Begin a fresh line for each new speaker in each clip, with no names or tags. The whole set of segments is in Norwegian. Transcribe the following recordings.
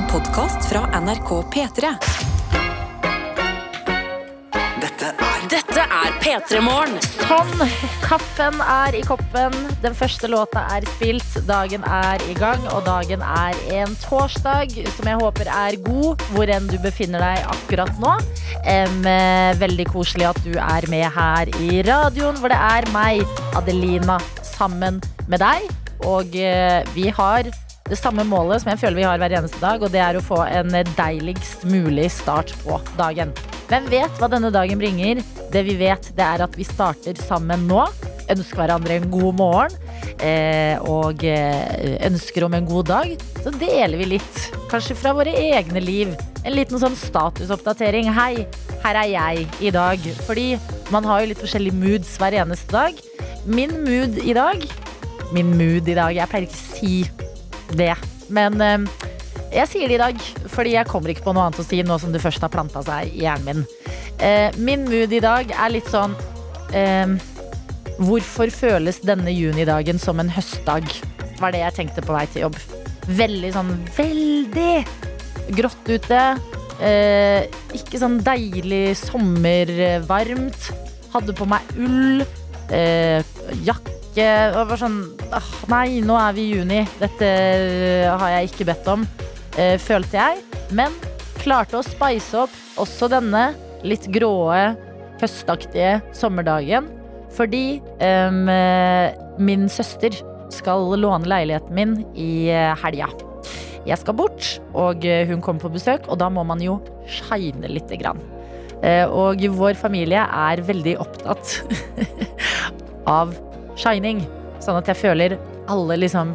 En podkast fra NRK P3.
Dette er
Dette er P3 Morgen.
Sånn, kaffen er i koppen, den første låta er spilt, dagen er i gang, og dagen er en torsdag som jeg håper er god, hvor enn du befinner deg akkurat nå. Eh, veldig koselig at du er med her i radioen, hvor det er meg, Adelina, sammen med deg. Og uh, vi har det samme målet som jeg føler vi har hver eneste dag, og det er å få en deiligst mulig start på dagen. Hvem vet hva denne dagen bringer? Det vi vet, det er at vi starter sammen nå. Ønsker hverandre en god morgen eh, og eh, ønsker om en god dag. Så deler vi litt, kanskje fra våre egne liv. En liten sånn statusoppdatering. Hei, her er jeg i dag. Fordi man har jo litt forskjellige moods hver eneste dag. Min mood i dag Min mood i dag, jeg pleier ikke å si det. Men eh, jeg sier det i dag, fordi jeg kommer ikke på noe annet å si nå som det først har planta seg i hjernen min. Eh, min mood i dag er litt sånn eh, Hvorfor føles denne junidagen som en høstdag? Var det jeg tenkte på vei til jobb. Veldig sånn veldig grått ute. Eh, ikke sånn deilig sommervarmt. Hadde på meg ull. Eh, jakke. Det var sånn ah, Nei, nå er vi i juni. Dette har jeg ikke bedt om, eh, følte jeg. Men klarte å spice opp også denne litt gråe, høstaktige sommerdagen. Fordi eh, min søster skal låne leiligheten min i eh, helga. Jeg skal bort, og eh, hun kommer på besøk, og da må man jo shine lite grann. Eh, Og vår familie er veldig opptatt av shining. Sånn at jeg føler alle liksom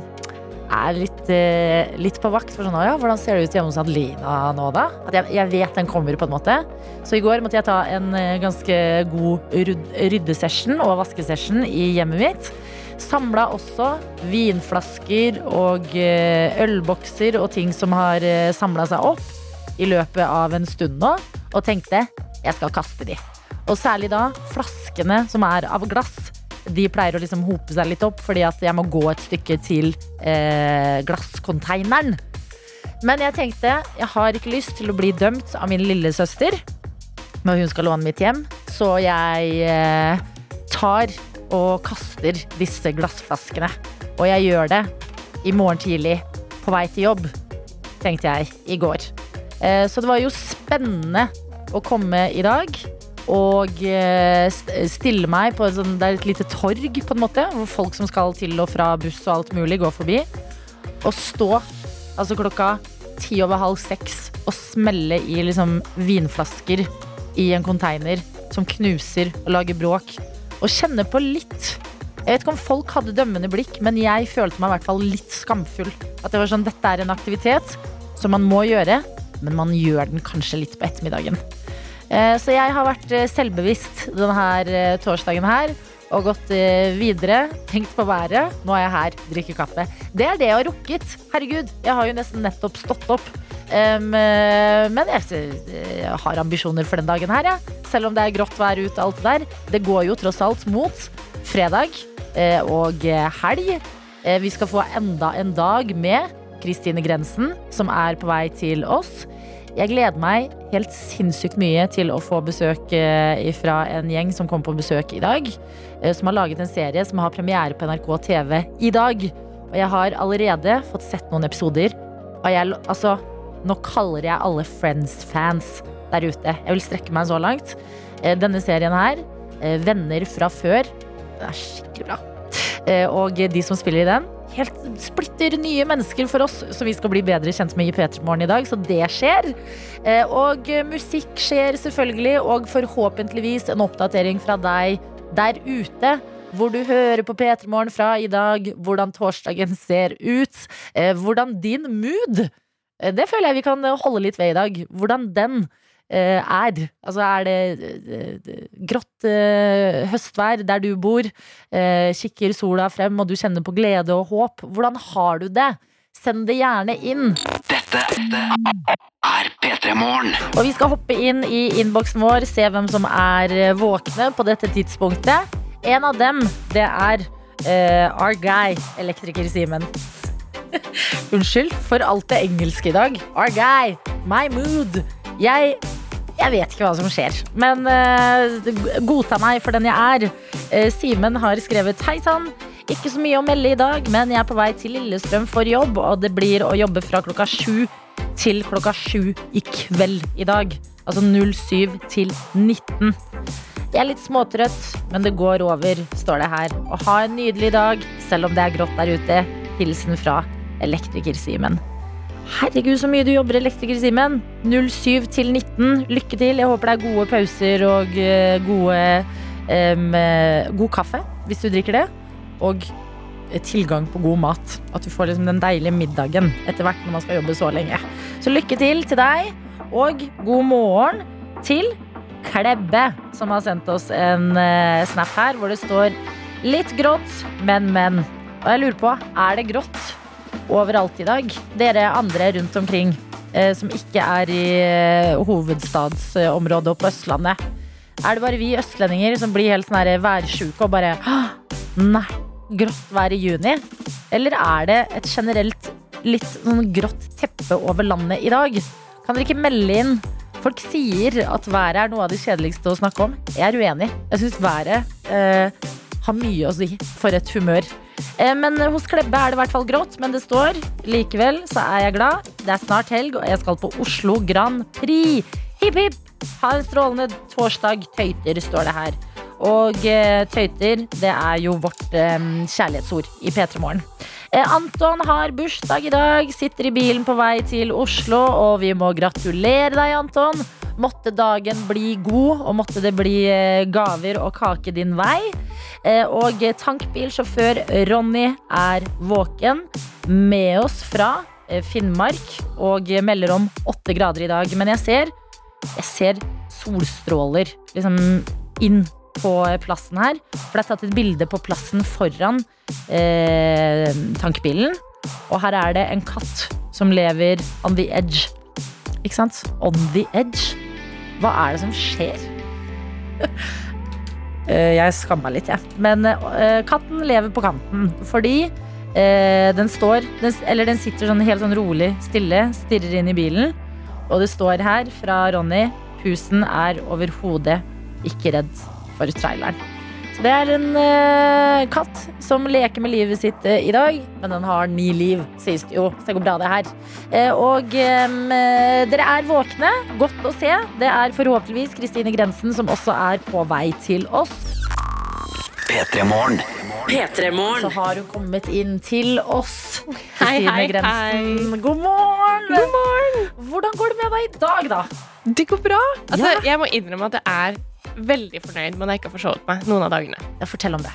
er litt, eh, litt på vakt for sånn, ja, hvordan ser det ut hjemme hos Adelina nå da? At jeg, jeg vet den kommer på en måte. Så i går måtte jeg ta en eh, ganske god ryd- ryddesession og vaskesession i hjemmet mitt. Samla også vinflasker og eh, ølbokser og ting som har samla seg opp i løpet av en stund nå, og tenkte jeg skal kaste de. Og særlig da flaskene som er av glass. De pleier å liksom hope seg litt opp, fordi at jeg må gå et stykke til eh, glasskonteineren. Men jeg tenkte jeg har ikke lyst til å bli dømt av min lillesøster når hun skal låne mitt hjem, så jeg eh, tar og kaster disse glassflaskene. Og jeg gjør det i morgen tidlig på vei til jobb, tenkte jeg i går. Eh, så det var jo spennende å komme i dag og eh, stille meg på et, sånt, et lite torg, på en måte, hvor folk som skal til og fra buss og alt mulig, går forbi. Og stå altså klokka ti over halv seks og smelle i liksom vinflasker i en konteiner som knuser og lager bråk. Og kjenne på litt Jeg vet ikke om folk hadde dømmende blikk, men jeg følte meg i hvert fall litt skamfull. At det var sånn, dette er en aktivitet som man må gjøre, men man gjør den kanskje litt på ettermiddagen. Eh, Så jeg har vært eh, selvbevisst denne eh, torsdagen her og gått videre. Tenkt på været. Nå er jeg her, drikker kaffe. Det er det jeg har rukket. Herregud, jeg har jo nesten nettopp stått opp. Eh, men jeg, har ambisjoner for den dagen her, jeg. Selv om det er grått vær ute, alt det der. Det går jo tross alt mot fredag og helg. Vi skal få enda en dag med Kristine Grensen, som er på vei til oss. Jeg gleder meg helt sinnssykt mye til å få besøk eh, fra en gjeng som kommer på besøk i dag. eh, Som har laget en serie som har premiere på NRK TV i dag. Og jeg har allerede fått sett noen episoder. Og jeg, altså, nå kaller jeg alle Friends-fans der ute. Jeg vil strekke meg så langt. Eh, Denne serien her, Venner fra før, den er skikkelig bra. Og de som spiller i den, helt splitter nye mennesker for oss, så vi skal bli bedre kjent med i P3 Morgen i dag. Så det skjer. Eh, Og eh, musikk skjer selvfølgelig, og forhåpentligvis en oppdatering fra deg der ute. Hvor du hører på P3 Morgen fra i dag, hvordan torsdagen ser ut. eh, Hvordan din mood Det føler jeg vi kan holde litt ved i dag. Hvordan den er. Altså er det eh, grått eh, høstvær der du bor? Eh, kikker sola frem, og du kjenner på glede og håp. Hvordan har du det? Send det gjerne inn.
Dette er P3 Morgen.
Og vi skal hoppe inn i innboksen vår, se hvem som er eh, våkne på dette tidspunktet. En av dem, det er uh, our guy, elektriker Simen. Unnskyld for alt det engelske i dag. Our guy, my mood. Jeg, jeg vet ikke hva som skjer, men uh, godta meg for den jeg er. Uh, Simen har skrevet Hei sann. Ikke så mye å melde i dag, men jeg er på vei til Lillestrøm for jobb, og det blir å jobbe fra klokka sju til klokka sju i kveld i dag. Altså 07 til 19. Jeg er litt småtrøtt, men det går over, står det her. Og ha en nydelig dag, selv om det er grått der ute. Hilsen fra Elektriker-Simen. Herregud, så mye du jobber, Elektriker-Simen. 07 til 19. Lykke til. Jeg håper det er gode pauser og eh, gode eh, god kaffe, hvis du drikker det. Og eh, tilgang på god mat. At du får liksom den deilige middagen etter hvert når man skal jobbe så lenge. Så lykke til til deg, og god morgen til Klebbe, som har sendt oss en uh, snap her hvor det står litt grått, men, men. Og jeg lurer på, er det grått overalt i dag? Dere andre rundt omkring eh, som ikke er i eh, hovedstadsområdet og på Østlandet. Er det bare vi østlendinger som blir helt sånn her værsjuke og bare Nei, grått vær i juni? Eller er det et generelt litt sånn grått teppe over landet i dag? Kan dere ikke melde inn? Folk sier at været er noe av det kjedeligste å snakke om. Jeg er uenig. Jeg syns været eh, har mye å si for et humør. Eh, men hos Klebbe er det i hvert fall grått, men det står likevel så er jeg glad. Det er snart helg, og jeg skal på Oslo Grand Prix. Hipp, hipp! Ha en strålende torsdag, tøyter, står det her. Og eh, tøyter, det er jo vårt eh, kjærlighetsord i P3 Morgen. Anton har bursdag i dag, sitter i bilen på vei til Oslo, og vi må gratulere deg, Anton. Måtte dagen bli god, og måtte det bli eh, gaver og kake din vei. Eh, Og tankbilsjåfør Ronny er våken med oss fra eh, Finnmark og melder om åtte grader i dag. Men jeg ser, jeg ser solstråler liksom inn på plassen her. For det er tatt et bilde på plassen foran eh, tankbilen. Og her er det en katt som lever on the edge. Ikke sant? On the edge. Hva er det som skjer? Eh, jeg skammer meg litt, jeg. Men uh, katten lever på kanten fordi uh, den står den, Eller den sitter sånn helt sånn rolig stille, stirrer inn i bilen. Og det står her fra Ronny Pusen er overhodet ikke redd for traileren. Så det er en uh, katt som leker med livet sitt uh, i dag. Men den har ni liv, sies det jo. Så det går bra, det her. Uh, og um, dere er våkne. Godt å se. Det er forhåpentligvis Kristine Grensen som også er på vei til oss.
Petremorne.
Petremorne.
Så har hun kommet inn til oss.
Hei, hei,
hei, God morgen.
God morgen!
Hvordan går det med deg i dag, da?
Det går bra. Altså,
Ja.
Jeg må innrømme at det er veldig fornøyd med at jeg ikke har forsovet meg noen av dagene.
Ja, fortell om det.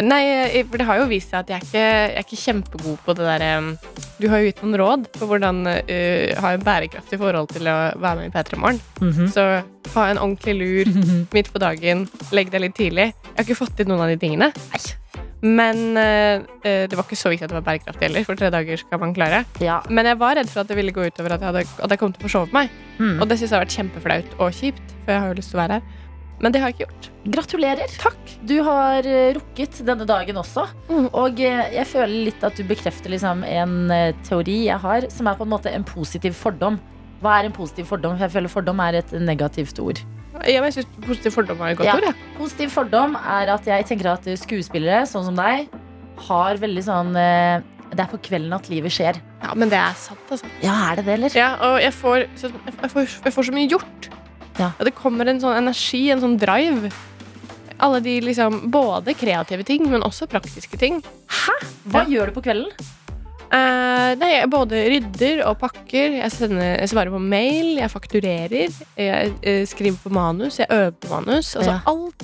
Nei, for Det har jo vist seg at jeg er ikke, jeg er ikke kjempegod på det der um, Du har jo gitt noen råd på hvordan uh, ha en bærekraftig forhold til å være med i P3 Morgen.
Mhm.
Så ha en ordentlig lur midt på dagen, legg deg litt tidlig. Jeg har ikke fått til noen av de tingene. Nei. Men uh, det var ikke så viktig at det var bærekraftig heller, for tre dager skal man klare.
Ja.
Men jeg var redd for at det ville gå utover at jeg, hadde, at jeg kom til å forsove meg.
Mm.
Og det synes jeg har vært kjempeflaut og kjipt, for jeg har jo lyst til å være her. Men det har jeg ikke gjort.
Gratulerer.
Takk.
Du har eh, rukket denne dagen også.
Mhm.
Og eh, jeg føler litt at du bekrefter liksom en eh, teori jeg har, som er på en måte en positiv fordom. Hva er en positiv fordom? For jeg føler fordom er et negativt ord.
Ja, jeg synes positiv fordom er et godt
Ja.
ord. Ja.
Positiv fordom er at jeg tenker at skuespillere, sånn som deg, har veldig sånn Det er på kvelden at livet skjer.
ja, men det er sant, altså.
Ja, er det det, eller?
Ja, og jeg får, jeg, får, jeg får så mye gjort.
Ja.
Og det kommer en sånn energi, en sånn drive. Alle de liksom, Både kreative ting, men også praktiske ting. Hæ?
Hva
Ja.
gjør du på kvelden?
Eh, nei, jeg både rydder og pakker. Jeg, sender, jeg svarer på mail, jeg fakturerer. Jeg eh, skriver på manus, jeg øver på manus. Altså
Ja.
alt.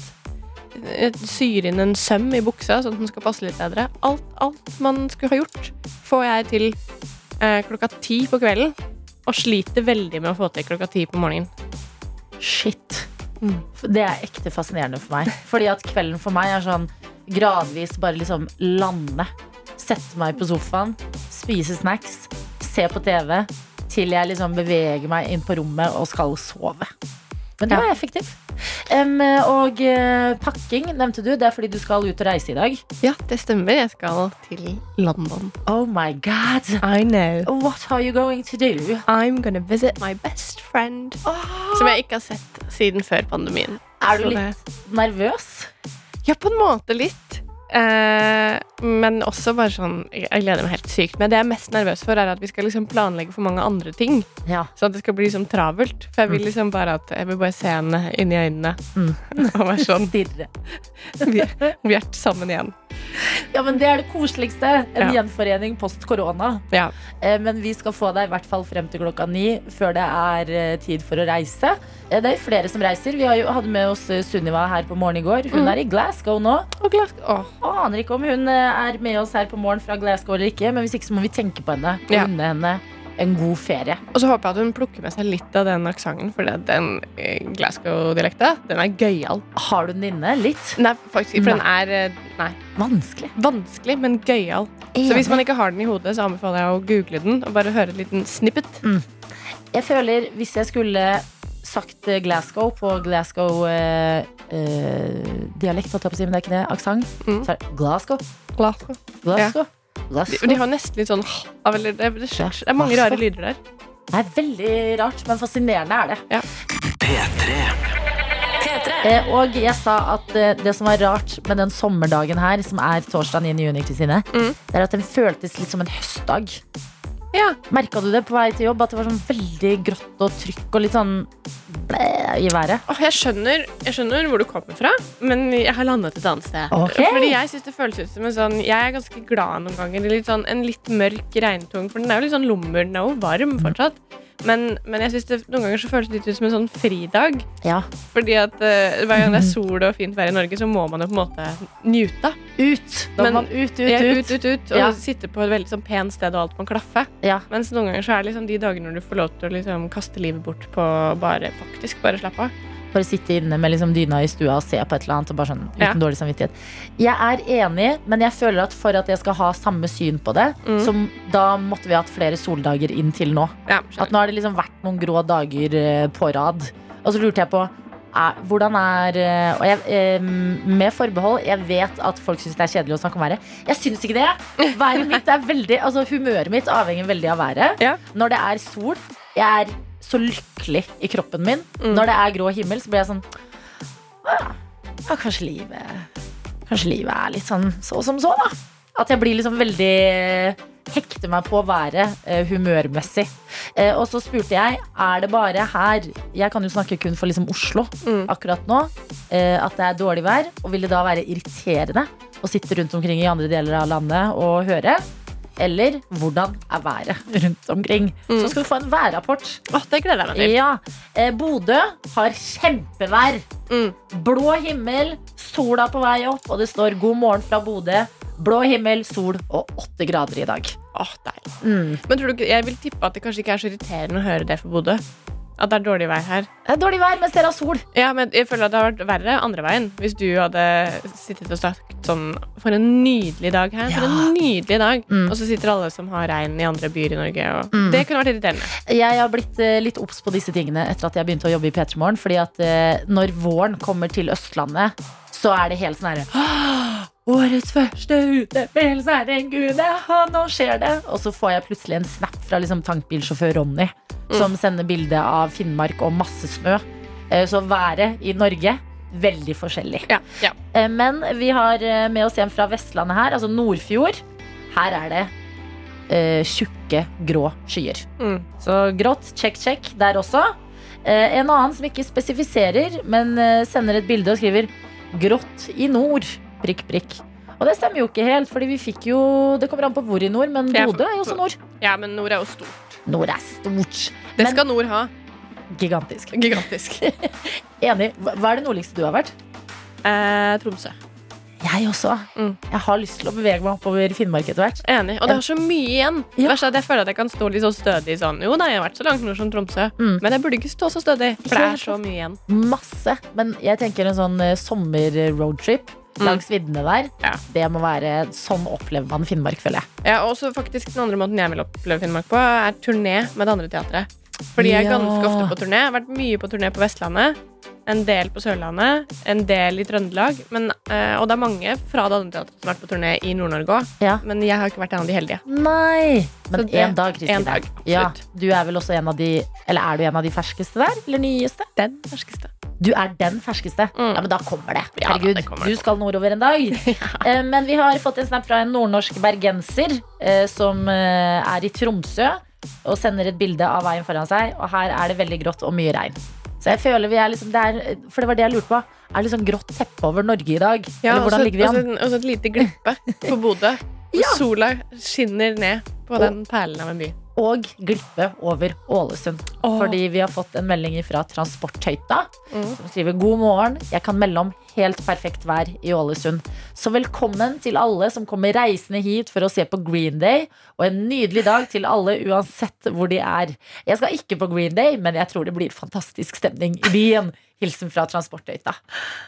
Jeg syr inn en søm i buksa, sånn at den skal passe litt bedre. Alt, alt man skulle ha gjort, får jeg til eh, klokka ti på kvelden. Og sliter veldig med å få til klokka ti på morgenen.
Shit.
Mm.
Det er ekte fascinerende for meg. Fordi at kvelden for meg er sånn gradvis bare liksom lande. Sette meg på sofaen, spise snacks, se på TV. Til jeg liksom beveger meg inn på rommet og skal sove. Men
det
var effektiv. Em, og uh, pakking nevnte du. Det er fordi du skal ut og reise i dag.
Ja, det stemmer. Jeg skal til London.
Oh my god.
I know.
What are you going to do?
I'm gonna visit my best friend. Som jeg ikke har sett siden før pandemien.
Er du litt nervøs?
Ja, på en måte litt. Eh, men også bare sånn Jeg gleder meg helt sykt. Men det jeg er mest nervøs for, er at vi skal liksom planlegge for mange andre ting.
Ja.
Sånn at det skal bli liksom travelt. For jeg vil liksom bare at Jeg vil bare se henne inn i øynene.
Mm.
og være sånn
Stirre.
Vi, vi er sammen igjen.
Ja, men det er det koseligste. En
Ja.
gjenforening post korona.
Ja.
Eh, Men vi skal få deg i hvert fall frem til klokka ni før det er eh, tid for å reise. Det er flere som reiser. Vi har jo hadde med oss Sunniva her på morgen i går. Hun
Mm.
er i Glasgow nå.
Og Glasgow. Åh.
Aner ikke om hun eh, er med oss her på morgen fra Glasgow eller ikke, men hvis ikke så må vi tenke på henne og
Ja.
unne henne en god ferie.
Og så håper jeg at hun plukker med seg litt av den aksenten, for den eh, Glasgow-dialekta, den er gøyal.
Har du den inne? Litt?
Nei, faktisk, for den er eh, nei,
Vanskelig.
vanskelig, men gøyal. Så hvis man ikke har den i hodet, så anbefaler jeg å google den og bare høre en liten snippet.
Jeg føler hvis jeg skulle sagt eh, Glasgow på Glasgow-dialekt, holdt jeg si, men det er ikke det. Aksent.
Mm.
Så er det Glasgow.
Glasgow.
Glasgow.
De,
Glasgow.
de har nesten litt sånn det, det, det er mange rare lyder der.
Det er veldig rart, men fascinerende er det.
P3.
P3.
Eh, og jeg sa at eh, det som var rart med den sommerdagen her, som er torsdag 9. juni, Kristine,
Mm.
det er at den føltes litt som en høstdag.
Ja.
Merka du det på vei til jobb? At det var sånn veldig grått og trykk og litt sånn i været?
Åh, jeg, skjønner, jeg skjønner hvor du kommer fra, men jeg har landet et annet sted.
Okay.
Fordi jeg synes det føles ut som en sånn Jeg er ganske glad noen ganger litt sånn, en litt mørk regntung, for den er jo litt sånn lummer, den er jo varm fortsatt. Men, men jeg synes det noen ganger så føles det litt ut som en sånn fridag.
Ja.
Fordi at eh, hver gang det er sol og fint vær i Norge, så må man jo på en måte njute.
Ut! Da
Men-
man ut, ut,
Ja,
ut.
ut, ut, ut og
Ja.
sitte på et veldig sånn pent sted, og alt må klaffe.
Ja.
Mens noen ganger så er det liksom de dagene når du får lov til å liksom kaste livet bort på bare faktisk bare slappe av.
Bare sitte inne med liksom dyna i stua og se på et eller annet. Og bare sånn, uten
Ja.
dårlig samvittighet Jeg er enig, men jeg føler at for at jeg skal ha samme syn på det,
Mm.
så da måtte vi ha hatt flere soldager inn til nå.
Ja,
At nå har det liksom vært noen grå dager eh, på rad. Og så lurte jeg på er, hvordan er eh, Og jeg, eh, med forbehold, jeg vet at folk syns det er kjedelig å snakke om været. Jeg syns ikke det. Været mitt er veldig Altså Humøret mitt avhenger veldig av været.
Ja.
Når det er sol, jeg er så lykkelig i kroppen min.
Mm.
Når det er grå himmel, så blir jeg sånn «Ah, ja, kanskje livet Kanskje livet er litt sånn så som så, da. At jeg blir liksom veldig Hekter meg på været eh, humørmessig. Eh, og så spurte jeg er det bare her Jeg kan jo snakke kun for liksom Oslo
Mm.
akkurat nå. Eh, at det er dårlig vær. Og vil det da være irriterende å sitte rundt omkring i andre deler av landet og høre? Eller hvordan er været rundt omkring?
Mm.
Så skal du få en værrapport.
Åh, det gleder jeg meg til.
Ja, eh, Bodø har kjempevær.
Mm.
Blå himmel, sola på vei opp, og det står 'God morgen fra Bodø'. Blå himmel, sol og åtte grader i dag.
Åh, deilig.
Mm.
Men tror du jeg vil tippe at det kanskje ikke er så irriterende å høre det for Bodø. At det er dårlig vær her.
Det er dårlig vær mens dere har sol.
Ja, men jeg føler at det har vært verre andre veien. Hvis du hadde sittet og sagt sånn For en nydelig dag her. For en nydelig dag.
Mm.
Og så sitter alle som har regn i andre byer i Norge. Og
Mm.
Det kunne vært irriterende.
Jeg har blitt eh, litt obs på disse tingene etter at jeg begynte å jobbe i P3 Morgen. Fordi at eh, når våren kommer til Østlandet, så er det helt sånn herre Årets første utefjell, så er en gud, ja, nå skjer det. Og så får jeg plutselig en snap fra liksom, tankbilsjåfør Ronny, som sender bilde av Finnmark og masse snø. Eh, Så været i Norge veldig forskjellig.
Ja, ja.
Eh, Men vi har eh, med oss hjem fra Vestlandet her, altså Nordfjord. Her er det uh, tjukke, grå skyer.
Mm.
Så grått, check, check der også. Uh, en annen som ikke spesifiserer, men uh, sender et bilde og skriver 'grått i nord'. Prikk, prikk. Og det stemmer jo ikke helt, fordi vi fikk jo Det kommer an på hvor i nord, men Bodø er jo også nord.
ja, men nord er jo stort.
Nord er stort.
Det
Men-
skal nord ha.
Gigantisk.
Gigantisk.
Enig. Hva er det nordligste du har vært?
Eh, Tromsø.
Jeg også.
Mm.
Jeg har lyst til å bevege meg oppover Finnmark etter hvert.
Enig. Og det har så mye igjen. Det
Ja.
verste er at jeg føler at jeg kan stå litt så stødig sånn. Jo, nei, jeg har vært så langt nord som Tromsø.
Mm.
Men jeg burde ikke stå så stødig, for det er så mye igjen.
Masse. Men jeg tenker en sånn eh, sommer-roadtrip langs viddene der.
Ja.
Det må være Sånn opplever man Finnmark, føler jeg.
Ja, og så faktisk Den andre måten jeg vil oppleve Finnmark på, er turné med det andre teatret. Fordi jeg er ganske ofte på turné. Jeg har vært mye på turné på Vestlandet. en del på Sørlandet, en del i Trøndelag. Men, eh, og det er mange fra det andre teatret som har vært på turné i Nord-Norge òg.
Ja.
Men jeg har ikke vært en av de heldige.
Nei! Men
det-
én dag, Kristin.
en dag,
ja, du er vel også en av de Eller er du en av de ferskeste der? Eller nyeste?
Den ferskeste.
Du er den ferskeste?
Mm.
Ja, men da kommer det.
Ja,
Herregud,
det kommer,
du skal nordover en dag. ja. Men vi har fått en snap fra en nordnorsk bergenser eh, som eh, er i Tromsø og sender et bilde av veien foran seg, og her er det veldig grått og mye regn. Så jeg føler vi er liksom det er, For det var det jeg lurte på. Er det liksom grått teppe over Norge i dag? Eller hvordan
også-
ligger vi an?
Og så et lite glippe på Bodø.
Ja.
sola skinner ned på den perlen av en by.
Og glippe over Ålesund.
Oh.
Fordi vi har fått en melding fra Transporthøyta
Mm.
som skriver God morgen, jeg kan melde om helt perfekt vær i Ålesund. Så velkommen til alle som kommer reisende hit for å se på Green Day. Og en nydelig dag til alle uansett hvor de er. Jeg skal ikke på Green Day, men jeg tror det blir fantastisk stemning i byen. Hilsen fra Transporthøyta.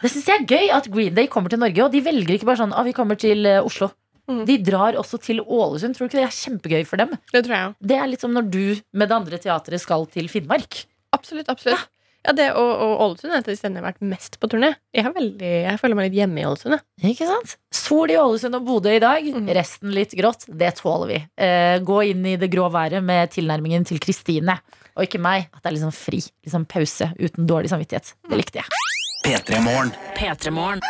Det syns jeg er gøy at Green Day kommer til Norge, og de velger ikke bare sånn at vi kommer til eh, Oslo.
Mm.
De drar også til Ålesund. Tror du ikke det er kjempegøy for dem?
Det tror jeg.
Det er litt som når du med det andre teatret skal til Finnmark.
Absolutt. absolutt. Ja, det og, og Ålesund er et av de stedene jeg har vært mest på turné. Jeg, har veldig, jeg føler meg litt hjemme i Ålesund. jeg.
Ikke sant? Sol i Ålesund og Bodø i dag.
Mm.
Resten litt grått. Det tåler vi. Eh, gå inn i det grå været med tilnærmingen til Kristine. Og ikke meg. At det er sånn fri. Sånn pause uten dårlig samvittighet. Det likte jeg.
P3 Morgen.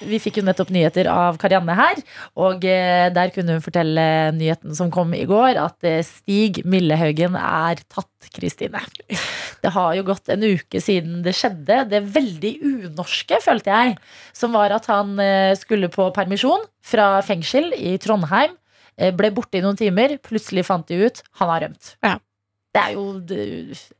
P3morgen.
Vi fikk jo nettopp nyheter av Karianne her. Og eh, der kunne hun fortelle nyheten som kom i går, at eh, Stig Millehaugen er tatt, Kristine. Det har jo gått en uke siden det skjedde. Det veldig unorske, følte jeg, som var at han eh, skulle på permisjon fra fengsel i Trondheim. Ble borte i noen timer. Plutselig fant de ut han har rømt.
Ja.
Det er jo det,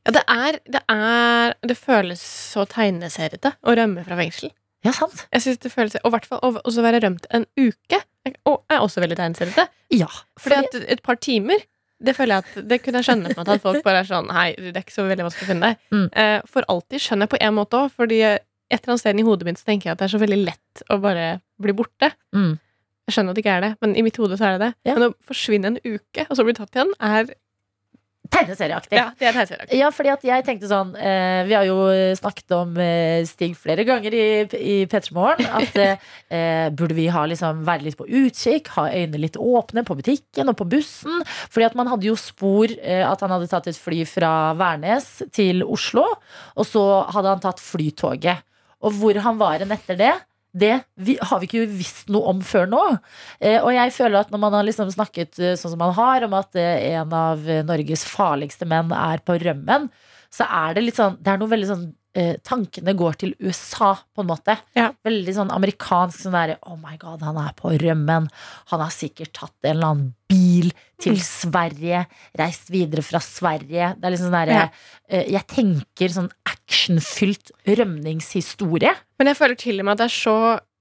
Ja, det er, det er Det føles så tegneseriete å rømme fra fengsel.
Ja, sant?
Jeg synes det føles Og hvert fall å være rømt en uke og er også veldig tegneseriete.
Ja.
Fordi at et par timer det føler jeg at Det kunne jeg skjønne på at folk bare er sånn Hei, det er ikke så veldig vanskelig å finne deg.
Mm.
Eh, for alltid skjønner jeg på en måte òg, fordi et eller annet sted i hodet mitt så tenker jeg at det er så veldig lett å bare bli borte.
Mm.
Jeg skjønner at det ikke er det, men i mitt hode så er det det.
Ja.
Men å forsvinne en uke, og så bli tatt igjen, er
Tegneserieaktig.
Ja, det er tegneserieaktig.
Ja, fordi at jeg tenkte sånn eh, Vi har jo snakket om eh, Stig flere ganger i, i P3 Morgen. At eh, burde vi ha, liksom, være litt på utkikk, ha øynene litt åpne på butikken og på bussen. Fordi at man hadde jo spor eh, at han hadde tatt et fly fra Værnes til Oslo. Og så hadde han tatt flytoget. Og hvor han var hen etter det, det har vi ikke visst noe om før nå. Eh, og jeg føler at når man har liksom snakket eh, sånn som man har, om at eh, en av Norges farligste menn er på rømmen, så er det litt sånn Det er noe veldig sånn Tankene går til USA, på en måte.
Ja.
Veldig sånn amerikansk sånn derre Oh my god, han er på rømmen. Han har sikkert tatt en eller annen bil til
Mm.
Sverige, reist videre fra Sverige. Det er liksom sånn derre
Ja.
Jeg tenker sånn actionfylt rømningshistorie.
Men jeg føler til og med at det er så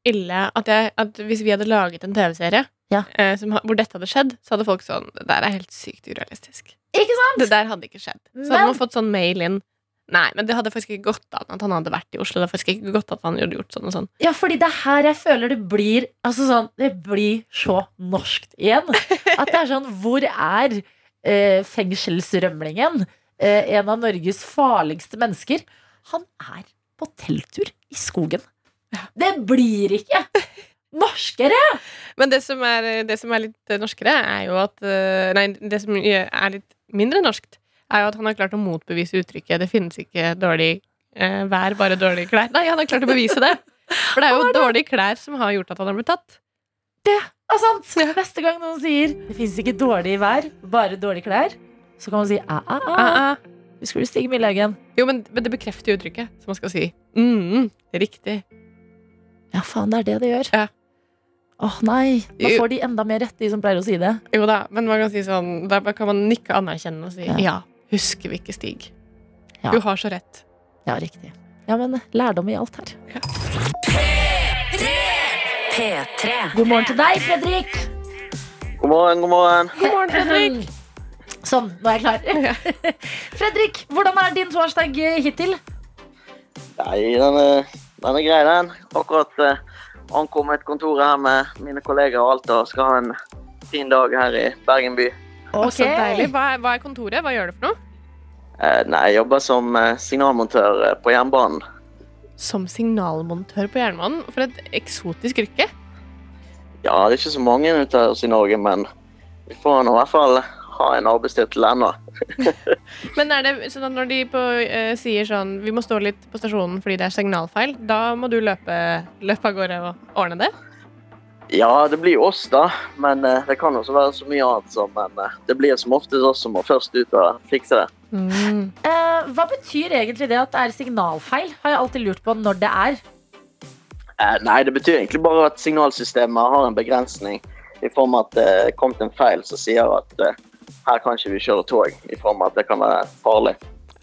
ille at, jeg, at hvis vi hadde laget en TV-serie
Ja.
eh, hvor dette hadde skjedd, så hadde folk sånn Det der er helt sykt urealistisk.
Ikke sant?
Det der hadde ikke skjedd. Så
Men-
hadde man fått sånn mail inn Nei, men det hadde faktisk ikke gått an at han hadde vært i Oslo. Det hadde faktisk ikke gått at han hadde gjort sånn og sånn.
Ja, fordi det er her jeg føler det blir Altså sånn, det blir så norskt igjen. At det er sånn Hvor er eh, fengselsrømlingen? Eh, en av Norges farligste mennesker. Han er på telttur i skogen. Det blir ikke norskere!
Men det som er, det som er litt norskere, er jo at eh, Nei, det som er litt mindre norskt, er jo at han har klart å motbevise uttrykket 'det finnes ikke dårlig eh, vær, bare dårlige klær'. Nei, han har klart å bevise det. For det er jo dårlige klær som har gjort at han har blitt tatt.
Det er sant? Neste gang noen sier 'det fins ikke dårlig vær, bare dårlige klær', så kan man si ah, ah, ah.
Ah, ah.
Husker du Stig Millehaugen?
Jo, men, men det bekrefter jo uttrykket, som man skal si mm, riktig.
Ja, faen, det er det det gjør.
Ja.
Åh, nei. Da får de enda mer rett, de som pleier å si det.
Jo da, men man kan si sånn Da kan man nikke anerkjennende og si
Ja.
ja, husker vi ikke Stig?
Ja.
Du har så rett.
Ja, riktig. Ja, men lærdom i alt her.
P3.
God morgen til deg, Fredrik.
God morgen, god morgen.
God morgen, Fredrik.
Sånn, nå er jeg klar. Fredrik, hvordan er din torsdag eh, hittil?
Nei, den er, den er grei, den. Akkurat eh, ankommet kontoret her med mine kolleger og alt, og skal ha en fin dag her i Bergen by.
Okay. Så deilig. Hva er, hva er kontoret? Hva gjør du for noe?
Eh, nei, jeg jobber som eh, signalmontør eh, på jernbanen.
Som signalmontør på jernbanen. For et eksotisk yrke.
Ja, det er ikke så mange ute i Norge, men vi får nå i hvert fall ha en arbeidstittel ennå.
Men er det sånn at når de på, uh, sier sånn Vi må stå litt på stasjonen fordi det er signalfeil, da må du løpe, løpe av gårde og ordne det?
Ja, det blir jo oss, da. Men uh, det kan også være så mye annet som Men uh, det blir som oftest oss som må først ut og fikse det.
Eh, hva betyr egentlig det at det er signalfeil? Har jeg alltid lurt på når det er.
Eh, nei, det betyr egentlig bare at signalsystemet har en begrensning i form av at det er kommet en feil som sier at her kan ikke vi kjøre tog, i form av at det kan være farlig.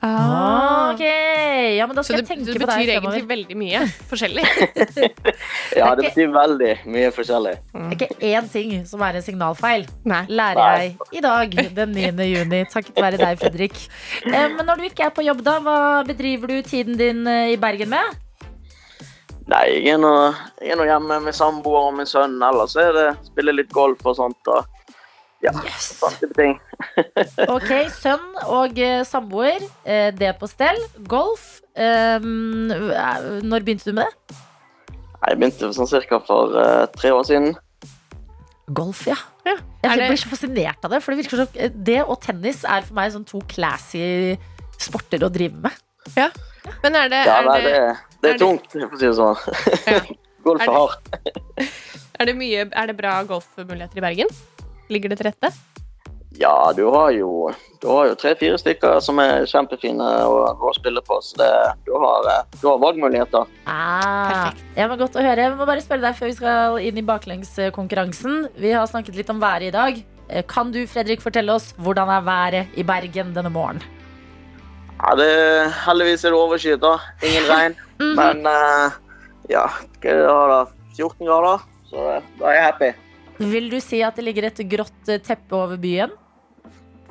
Ah, ok, ja, men da
Så
skal
det,
jeg tenke
det
på
betyr
deg
egentlig
fremover.
veldig mye forskjellig.
Ja,
Det
det betyr veldig mye forskjellig.
Det er ikke én ting som er en signalfeil.
Nei.
Lærer jeg i dag, den 9. juni. Takket være deg, Fredrik. Eh, men når du ikke er på jobb, da, hva bedriver du tiden din eh, i Bergen med?
Nei, jeg er nå jeg er nå hjemme med samboer og min sønn. Ellers er det spille litt golf og sånt. Og ja,
Yes.
type ting.
Ok, sønn og eh, samboer. Eh, det på stell. Golf. Eh, når begynte du med det?
Jeg begynte sånn cirka for tre år siden.
Golf, ja.
Ja.
Jeg
Er
blir så fascinert av det. For Det virker som Det og tennis er for meg sånn to classy sporter å drive med.
Men er det,
Ja,
er
nei, det,
det,
det
er
er tungt, for å si det sånn.
Ja.
Golf
Er
er hardt.
er det mye Er det bra golfmuligheter i Bergen? Ligger det til rette?
Ja, du har jo, jo tre-fire stykker som er kjempefine å å spille på, så det, du, har, eh, du har valgmuligheter.
Ah, ja, men Godt å høre. Jeg må bare spørre deg før vi skal inn i baklengskonkurransen. Vi har snakket litt om været i dag. Eh, Kan du Fredrik, fortelle oss hvordan er været i Bergen denne morgenen?
Ja, det, heldigvis er det overskyet, da. Ingen regn.
Mhm.
Men uh, ja, hva er det da? da? 14 grader, så da er jeg happy.
Vil du si at det ligger et grått eh, teppe over byen?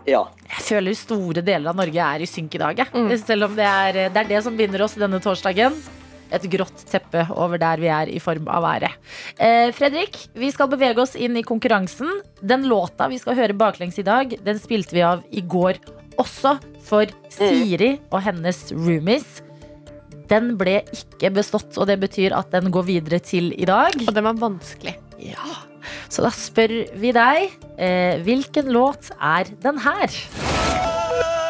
Ja.
Jeg føler store deler av Norge er i synk i dag.
Mm.
Selv om det er, det er det som binder oss denne torsdagen. Et grått teppe over der vi er i form av været. Eh, Fredrik, vi skal bevege oss inn i konkurransen. Den låta vi skal høre baklengs i dag, den spilte vi av i går også for Siri og hennes roomies. Den ble ikke bestått, og det betyr at den går videre til i dag.
Og den var vanskelig.
Ja, Så da spør vi deg, eh, hvilken låt er den her?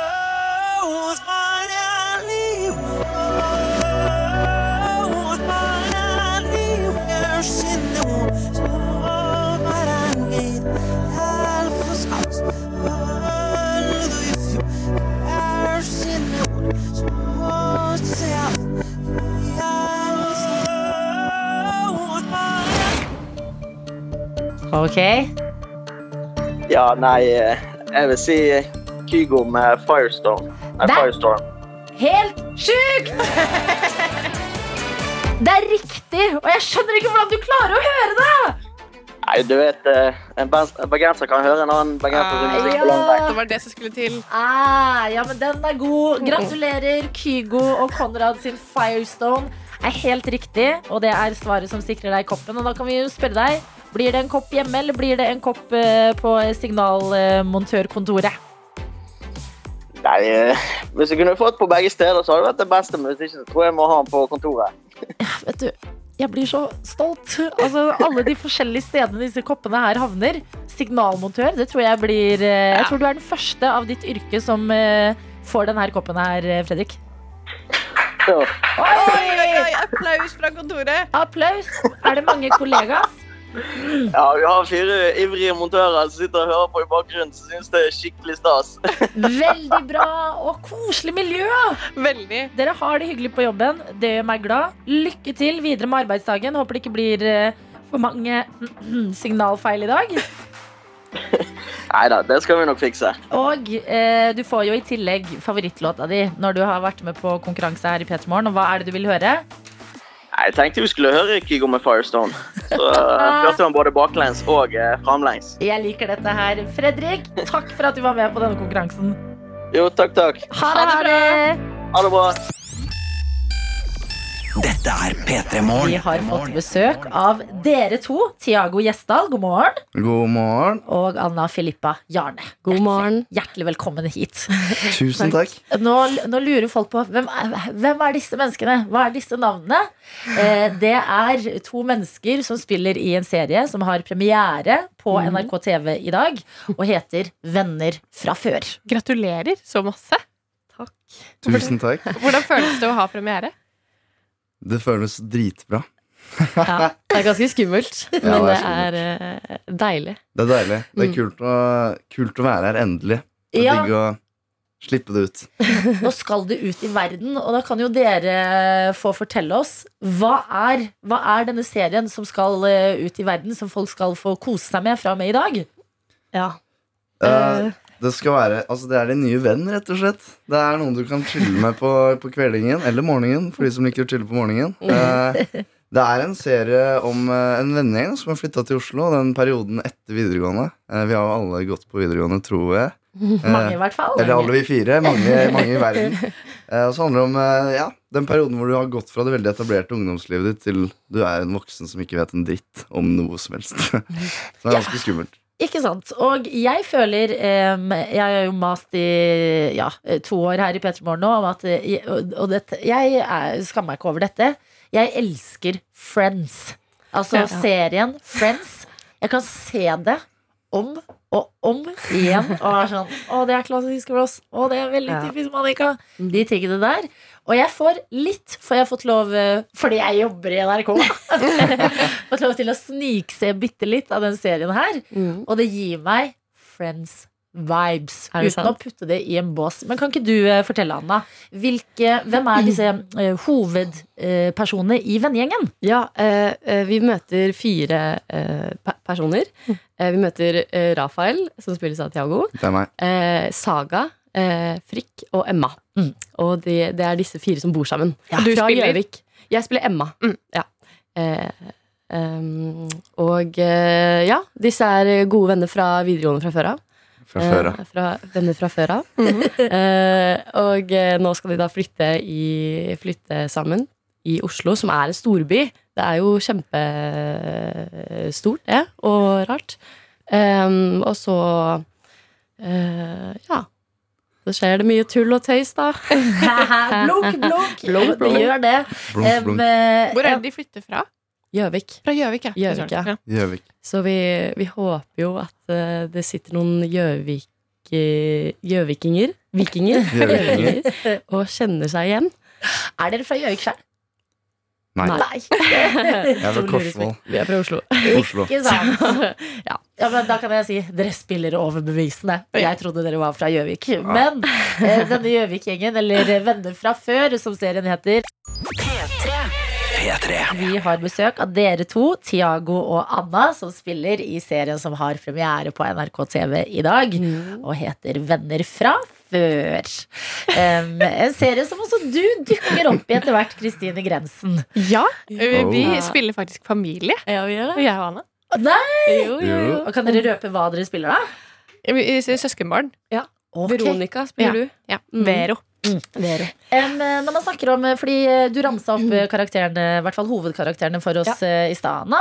Ok,
ja, nei, eh, jeg vil si Kygo med Firestorm. Nei,
det?
Firestorm.
helt sjukt! Det er riktig, og jeg skjønner ikke hvordan du klarer å høre det!
Nei, du vet, eh, en bergenser kan høre en annen bergenser
Ah,
ja.
på lang vei.
Det var det som skulle til.
Ah, ja, men den er god. Gratulerer, Kygo og Konrad sin Firestone. Er helt riktig, og det er svaret som sikrer deg koppen. Og da kan vi jo spørre deg, blir det en kopp hjemme, eller blir det en kopp eh, på signalmontørkontoret?
Nei, eh, hvis jeg kunne fått på begge steder, så hadde det vært det beste, men hvis ikke, så tror jeg jeg må ha den på kontoret.
Vet du, jeg blir så stolt. Altså, alle de forskjellige stedene disse koppene her havner. Signalmontør, det tror jeg blir eh, Jeg tror du er den første av ditt yrke som får denne koppen her, Fredrik.
Ja.
Oi!
Applaus fra kontoret.
Applaus! Er det mange kollegaer?
Ja, vi har fire ivrige montører som sitter og hører på i bakgrunnen, som syns det er skikkelig stas.
Veldig bra og koselig miljø.
Veldig.
Dere har det hyggelig på jobben. Det gjør meg glad. Lykke til videre med arbeidsdagen. Håper det ikke blir eh, for mange signalfeil i dag.
Nei da, det skal vi nok fikse.
Og eh, du får jo i tillegg favorittlåta di når du har vært med på konkurranse her i P3 Morgen. Og hva er det du vil høre?
Jeg tenkte vi skulle høre Kygo med Firestone. Så hørte man både baklengs og uh, framlengs.
Jeg liker dette her. Fredrik, takk for at du var med på denne konkurransen.
Jo, takk, takk.
Ha det, ha det.
Ha det bra.
Dette er P3
Vi har fått besøk av dere to. Tiago Gjesdal, god morgen.
God morgen.
Og Anna Filippa Jarne.
God morgen.
Hjertelig velkommen hit.
Tusen takk.
Nå, nå lurer folk på hvem er, hvem er disse menneskene? Hva er disse navnene? Eh, det er to mennesker som spiller i en serie som har premiere på NRK TV i dag, og heter Venner fra før.
Gratulerer så masse. Takk.
Tusen takk.
Hvordan føles det å ha premiere?
Det føles dritbra.
Ja, det er ganske skummelt, men
det
det
er
er eh, deilig.
Det er deilig. Det er
Mm.
kult å, kult å være her endelig. Det er
Ja.
digg å slippe det ut.
Nå skal det ut i verden, og da kan jo dere få fortelle oss hva er, hva er denne serien som skal eh, ut i verden, som folk skal få kose seg med fra og med i dag?
Ja.
Eh, det skal være Altså, det er din nye venn, rett og slett. Det er noen du kan chille med på, på kveldingen eller morgenen, for de som liker å chille på morgenen. Eh, det er en serie om eh, en vennegjeng som har flytta til Oslo, den perioden etter videregående. Eh, vi har jo alle gått på videregående, tror jeg.
Mange, i hvert fall.
Eller alle vi fire. Mange, mange i verden. Og så handler det om ja, den perioden hvor du har gått fra det veldig etablerte ungdomslivet ditt til du er en voksen som ikke vet en dritt om noe som helst. det er ganske skummelt.
Ikke sant. Og jeg føler um, Jeg har jo mast i ja, to år her i P3 Morgen nå om at eh, Og, dette, jeg er, skammer meg ikke over dette. Jeg elsker Friends. Altså
Ja.
serien Friends. Jeg kan se det om og om igjen. Og er sånn Å, det er klassisk for oss. Å, det er veldig typisk Monica. De tingene der. Og jeg får litt, for jeg har fått lov eh, Fordi jeg jobber i NRK. fått lov til å snikse bitte litt av den serien her.
Mm.
Og det gir meg Friends vibes. Uten å putte det i en bås. Men kan ikke du eh, fortelle, Anna? Hvilke, hvem er disse eh, hovedpersonene i vennegjengen?
Ja, eh, eh, vi møter fire eh, pe personer. Eh, vi møter Rafael, som spilles av Tiago.
Det er meg.
Eh, Saga, eh, Frikk og Emma.
Mm.
Og det, det er disse fire som bor sammen.
Ja.
Du
Fra
spiller?
Gjøvik. Jeg spiller Emma.
Mm.
Ja. Eh, em, og eh, ja, disse er gode venner fra videregående fra før av.
Fra før av.
Eh, fra, venner fra før av. eh, og eh, nå skal de da flytte, i, flytte sammen i Oslo, som er en storby. Det er jo kjempestort, det, og rart. Um, og så uh, Ja. Så skjer det mye tull og tøys, da.
blunk, blunk.
Blunk,
Det
blunk.
gjør det.
Blunk, blunk.
eh,
Hvor er det de flytter fra?
Gjøvik.
Fra Gjøvik, ja.
Gjøvik, ja.
Gjøvik.
Så vi, vi håper jo at eh, det sitter noen Gjøvik... eh, Gjøvikinger Vikinger
Gjøvikinger.
Og kjenner seg igjen.
Er dere fra Gjøvik sjøl?
Nei.
Nei.
Jeg er fra Korsvoll.
Vi er fra Oslo.
Oslo.
Ikke sant?
Ja.
Ja, men Da kan jeg si dere spiller overbevisende. Jeg trodde dere var fra Gjøvik. Men eh, denne Gjøvik-gjengen, eller Venner fra før, som serien heter,
P3.
Vi har besøk av dere to, Tiago og Anna, som spiller i serien som har premiere på NRK TV i dag, og heter Venner fra før. Um, en serie som også du dukker opp i etter hvert, Kristine Grensen.
Ja, vi, vi
Oh.
spiller faktisk familie.
Ja, vi gjør
Og jeg og Anna.
Nei!
Jo, jo, jo.
Og Kan dere røpe hva dere spiller, da?
Søskenbarn. Ja. Søskenbarn.
Ok.
Veronica spiller du.
Ja.
Mm.
Vero.
Vero.
det. eh, når man snakker om Fordi eh, du ramsa opp eh, karakterene, i hvert fall hovedkarakterene for oss ja. i stad.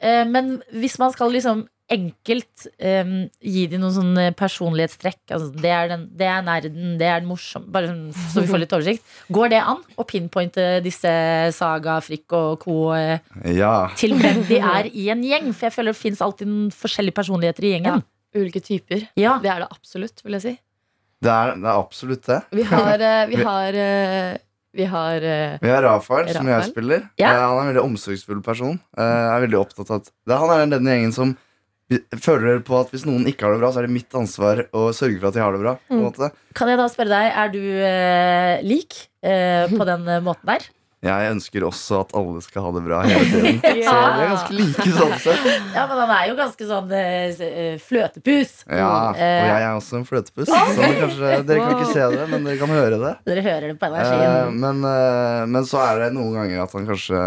Eh, Men hvis man skal liksom enkelt um, gi dem noen sånne personlighetstrekk altså det, er den, det er nerden, det er den morsom Bare sånn, så vi får litt oversikt. Går det an å pinpointe disse Saga, Frikk og co. eh,
Ja.
til hvem de er i en gjeng? For jeg føler det fins alltid forskjellige personligheter i gjengen.
Ulike typer.
Ja.
Det er det absolutt, vil jeg si.
Det er, det er absolutt det.
Vi har, eh, vi har, eh, vi har eh,
Vi har Rafael, som jeg spiller.
Ja.
Han er en veldig omsorgsfull person. jeg er veldig opptatt av at det, Han er den gjengen som føler på at hvis noen ikke har det bra, så er det mitt ansvar å sørge for at de har det bra. På måte.
Kan jeg da spørre deg, er du lik på den måten der?
Jeg ønsker også at alle skal ha det bra hele tiden. Så vi er ganske like sånn sett.
Ja, men han er jo ganske sånn uh, fløtepus.
Ja, og
Eh,
jeg er også en fløtepuss. Så kanskje, dere kan ikke se det, men dere kan høre det.
Dere hører det på
energien.
energien.
men, uh, men så er det noen ganger at han kanskje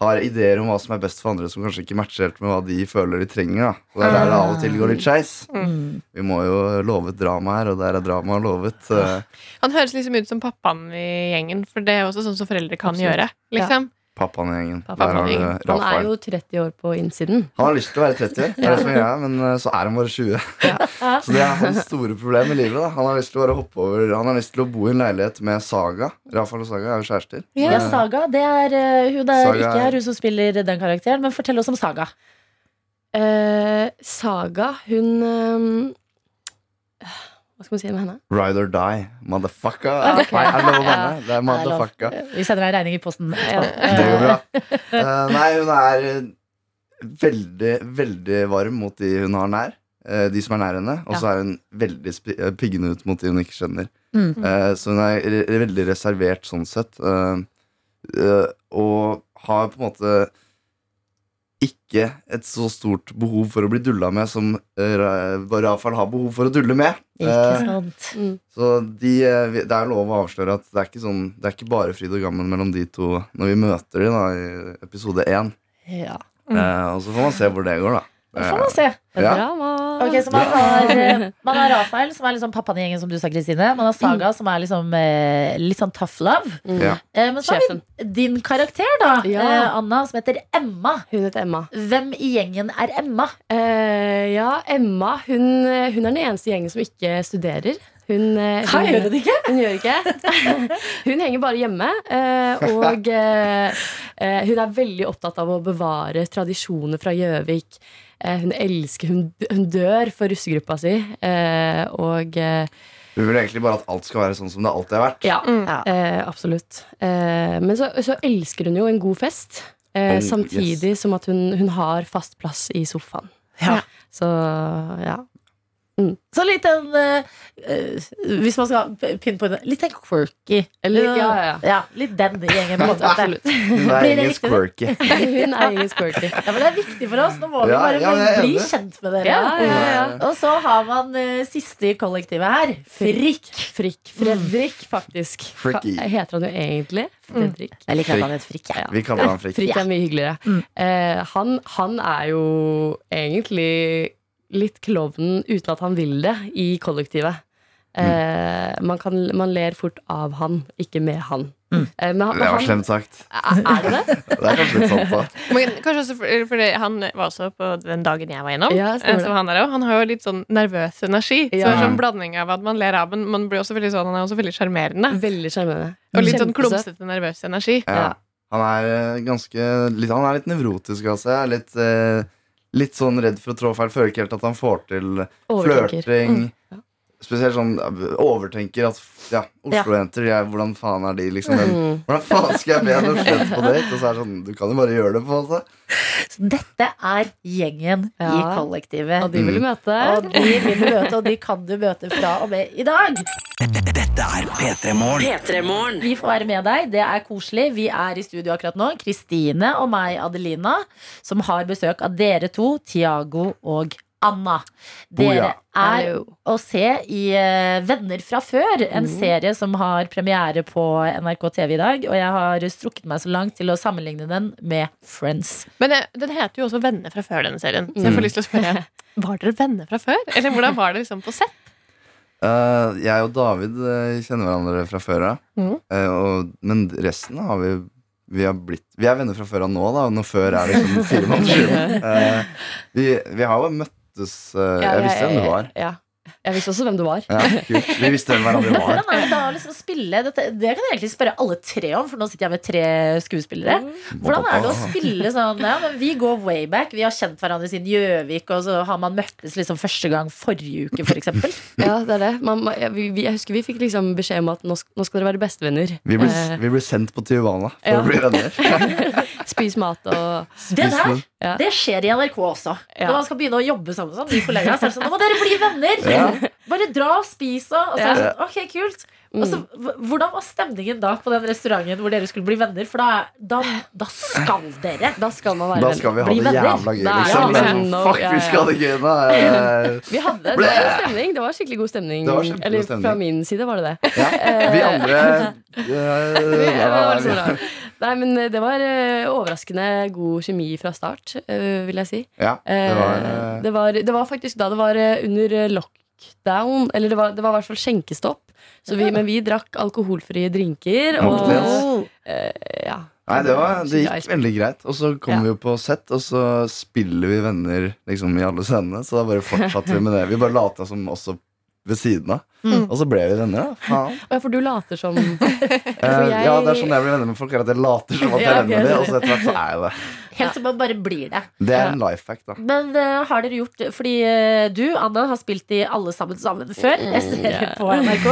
har ideer om hva som er best for andre, som kanskje ikke matcher helt med hva de føler de trenger. da Og Det er der det av og til går litt skeis.
Mm.
Vi må jo love et drama her, og der er dramaet lovet. eh,
Han høres liksom ut som pappaen i gjengen, for det er også sånn som foreldre kan
Absolutt.
gjøre. Liksom.
Pappaen i gjengen.
Pappaen
Der
i gjengen.
Han er jo 30 år på innsiden.
Han har lyst til å være 30 år, det er det som er men eh, så er han bare 20. Så det er hans store problem i livet. da Han har lyst til å bare hoppe over Han har lyst til å bo i en leilighet med Saga. Rafael og Saga er jo kjærester.
Ja, Saga. Det er uh, hun er
Saga
ikke
er-
hun som spiller den karakteren. Men fortell oss om Saga.
Uh, Saga, hun ehm, Hva skal man si med henne?
Ride or die, motherfucker.
Ok.
Nei, er det lov å
Ja.
banne? Det er motherfucker.
Vi sender deg regning i posten.
Det går bra. Uh, nei, hun er eh, veldig, veldig varm mot de hun har nær. eh, de som er nær henne. Og så er hun veldig piggende ut mot de hun ikke kjenner.
Mm.
Eh, så hun er veldig reservert sånn sett. og har på en måte ikke et så stort behov for å bli dulla med som uh, Rafael har behov for å dulle med.
Ikke
Eh,
sant?
så de, eh, det er lov å avsløre at det er ikke, sånn, det er ikke bare fryd og gammen mellom de to når vi møter dem i episode én.
Ja.
Eh, og så får man se hvor det går, da.
Det får man se.
Ja.
Drama!
Ok, så man har, eh, man har Rafael, som er liksom pappaen i gjengen, som du sa, Kristine. Man har Saga, som er liksom eh, litt sånn tough love.
Mm.
Ja.
Eh, men så har
Sjefen.
vi din karakter, da,
Ja.
eh, Anna, som heter Emma.
Hun heter Emma.
Hvem i gjengen er Emma?
Eh, ja, Emma hun, hun er den eneste gjengen som ikke studerer. Hun, eh,
Hva
hun,
gjør det ikke?
Hun gjør ikke. Hun henger bare hjemme. eh, Og eh, eh, hun er veldig opptatt av å bevare tradisjoner fra Gjøvik. Eh, Hun elsker Hun, hun dør for russegruppa si. eh, Og eh,
Hun vil egentlig bare at alt skal være sånn som det alltid har vært.
ja,
Ja.
eh, absolutt. Eh, men så, så elsker hun jo en god fest. Eh,
Oh,
samtidig som at hun, hun har fast plass i sofaen.
Ja.
Så ja.
Så litt en eh, eh, Hvis man skal pinpointe Litt en quirky.
Eller, ja, ja, ja.
Litt den gjengen. på en.
Absolutt.
Hun er engelsk quirky.
Hun er engelsk quirky.
Ja, men Det er viktig for oss. Nå må vi bare
ja,
bli
enig.
kjent med dere.
Ja, ja, ja.
Og så har man uh, siste i kollektivet her. Frikk.
Frikk. Fredrik, faktisk.
Freaky.
Heter han jo egentlig? Fredrik.
Jeg liker at han heter Frikk.
Ja.
Vi kaller han Frikk.
Frikk er mye hyggeligere.
Mm.
Uh, han, han er jo egentlig litt klovnen uten at han vil det, i kollektivet. Eh, man, kan, man ler fort av han, ikke med han.
Mm.
Eh, men han,
Det var
han
slemt sagt.
er, er det det?
Det er kanskje litt sant, da.
Men kanskje også for, fordi han var også på den dagen jeg var innom.
Ja,
Eh, han, der han har jo litt sånn nervøs energi. Så det er sånn blanding av at man ler av, men man blir også veldig sånn, han er også veldig sjarmerende.
Veldig sjarmerende.
Og litt sånn klumsete, nervøs energi.
Ja.
Ja.
Han er ganske litt, Han er litt nevrotisk av seg. Litt, eh, litt sånn redd for å trå feil. Føler ikke helt at han får til flørting.
Mm, ja.
Spesielt sånn eh, overtenker at ja, Oslo-jenter, ja. hvordan faen er de, liksom? Men,
Mm.
hvordan faen skal jeg be en Oslo-jente på date? Og så er det sånn, du kan jo bare gjøre det, på en måte.
Så dette er gjengen i kollektivet.
Og de vil du møte.
Og de vil du møte, og de kan du møte fra og med i dag.
Dette er P3 Morgen.
Vi får være med deg. Det er koselig. Vi er i studio akkurat nå. Kristine og meg, Adelina, som har besøk av dere to, Tiago og Anna. Dere
Boja.
er å se i eh, Venner fra før, en serie som har premiere på NRK TV i dag. Og jeg har strukket meg så langt til å sammenligne den med Friends.
Men den heter jo også Venner fra før, denne serien. Så
Mm.
jeg får lyst til å spørre Var dere venner fra før? Eller hvordan var det liksom på sett?
Eh, jeg og David uh, kjenner hverandre fra før av. Eh, og- men resten har vi vi, har blitt, vi er venner fra før av nå, da. Når før er liksom fire måneder siden. Vi, vi har jo møttes Jeg visste hvem du var.
Ja. Jeg visste også hvem du var.
Ja, kult. Vi visste hvem hverandre var.
hvordan er det da å liksom spille dette? Det kan jeg egentlig spørre alle tre om, for nå sitter jeg med tre skuespillere. Hvordan er det å spille sånn ja, men Vi går way back. Vi har kjent hverandre siden Gjøvik, og så har man møttes liksom første gang forrige uke, f.eks.
Ja, det er det. Man, vi, jeg husker vi fikk liksom beskjed om at nå, nå skal dere være bestevenner.
Vi ble,
Eh,
vi ble sendt på Tijuana for
Ja.
å bli venner.
spis mat og
Det der
Ja.
det skjer i NRK også.
Ja.
Når man skal begynne å jobbe sammen som nye kollegaer, så er det sånn Nå må dere bli venner! Bare dra og spis og Og så er det sånn Ok, kult.
Mm.
h- hvordan var stemningen da på den restauranten hvor dere skulle bli venner? For da, da, da skal dere.
Da skal man være
Da skal vi ha det jævla gøy,
Da
liksom.
det
Liksom, Fuck, vi skal ha det gøy nå! Eh,
Vi hadde det var stemning. Det var skikkelig god stemning.
Det var skikkelig god
Eller
stemning.
fra min side var det det.
Ja. Vi andre uh,
ja. det var. Nei, men det var eh, overraskende god kjemi fra start, eh, vil jeg si.
Ja, det var
Eh,
eh,
det, var, det var faktisk da det var eh, under eh, lockdown, eller det var, det var i hvert fall skjenkestopp. Så vi, men vi drakk alkoholfrie drinker. Og,
Cocktails.
eh, ja.
Nei, det, var, det gikk veldig greit. Og så kom
Ja.
vi jo på sett, og så spiller vi venner liksom i alle scenene. Så da bare fortsatte vi med det. Vi bare lata som også ved siden av.
Mm.
Og så ble vi venner, da. Faen.
Ja, for du later som
Eh,
jeg-
Ja, det er sånn jeg blir venner med folk, at jeg later som at jeg er
ok.
venner med dem, og så etter hvert så er jeg det.
Helt som man bare blir det.
Det er en life fact, da.
Men uh, har dere gjort Fordi uh, du, Anna, har spilt i Alle sammen sammen før. Jeg ser det på NRK.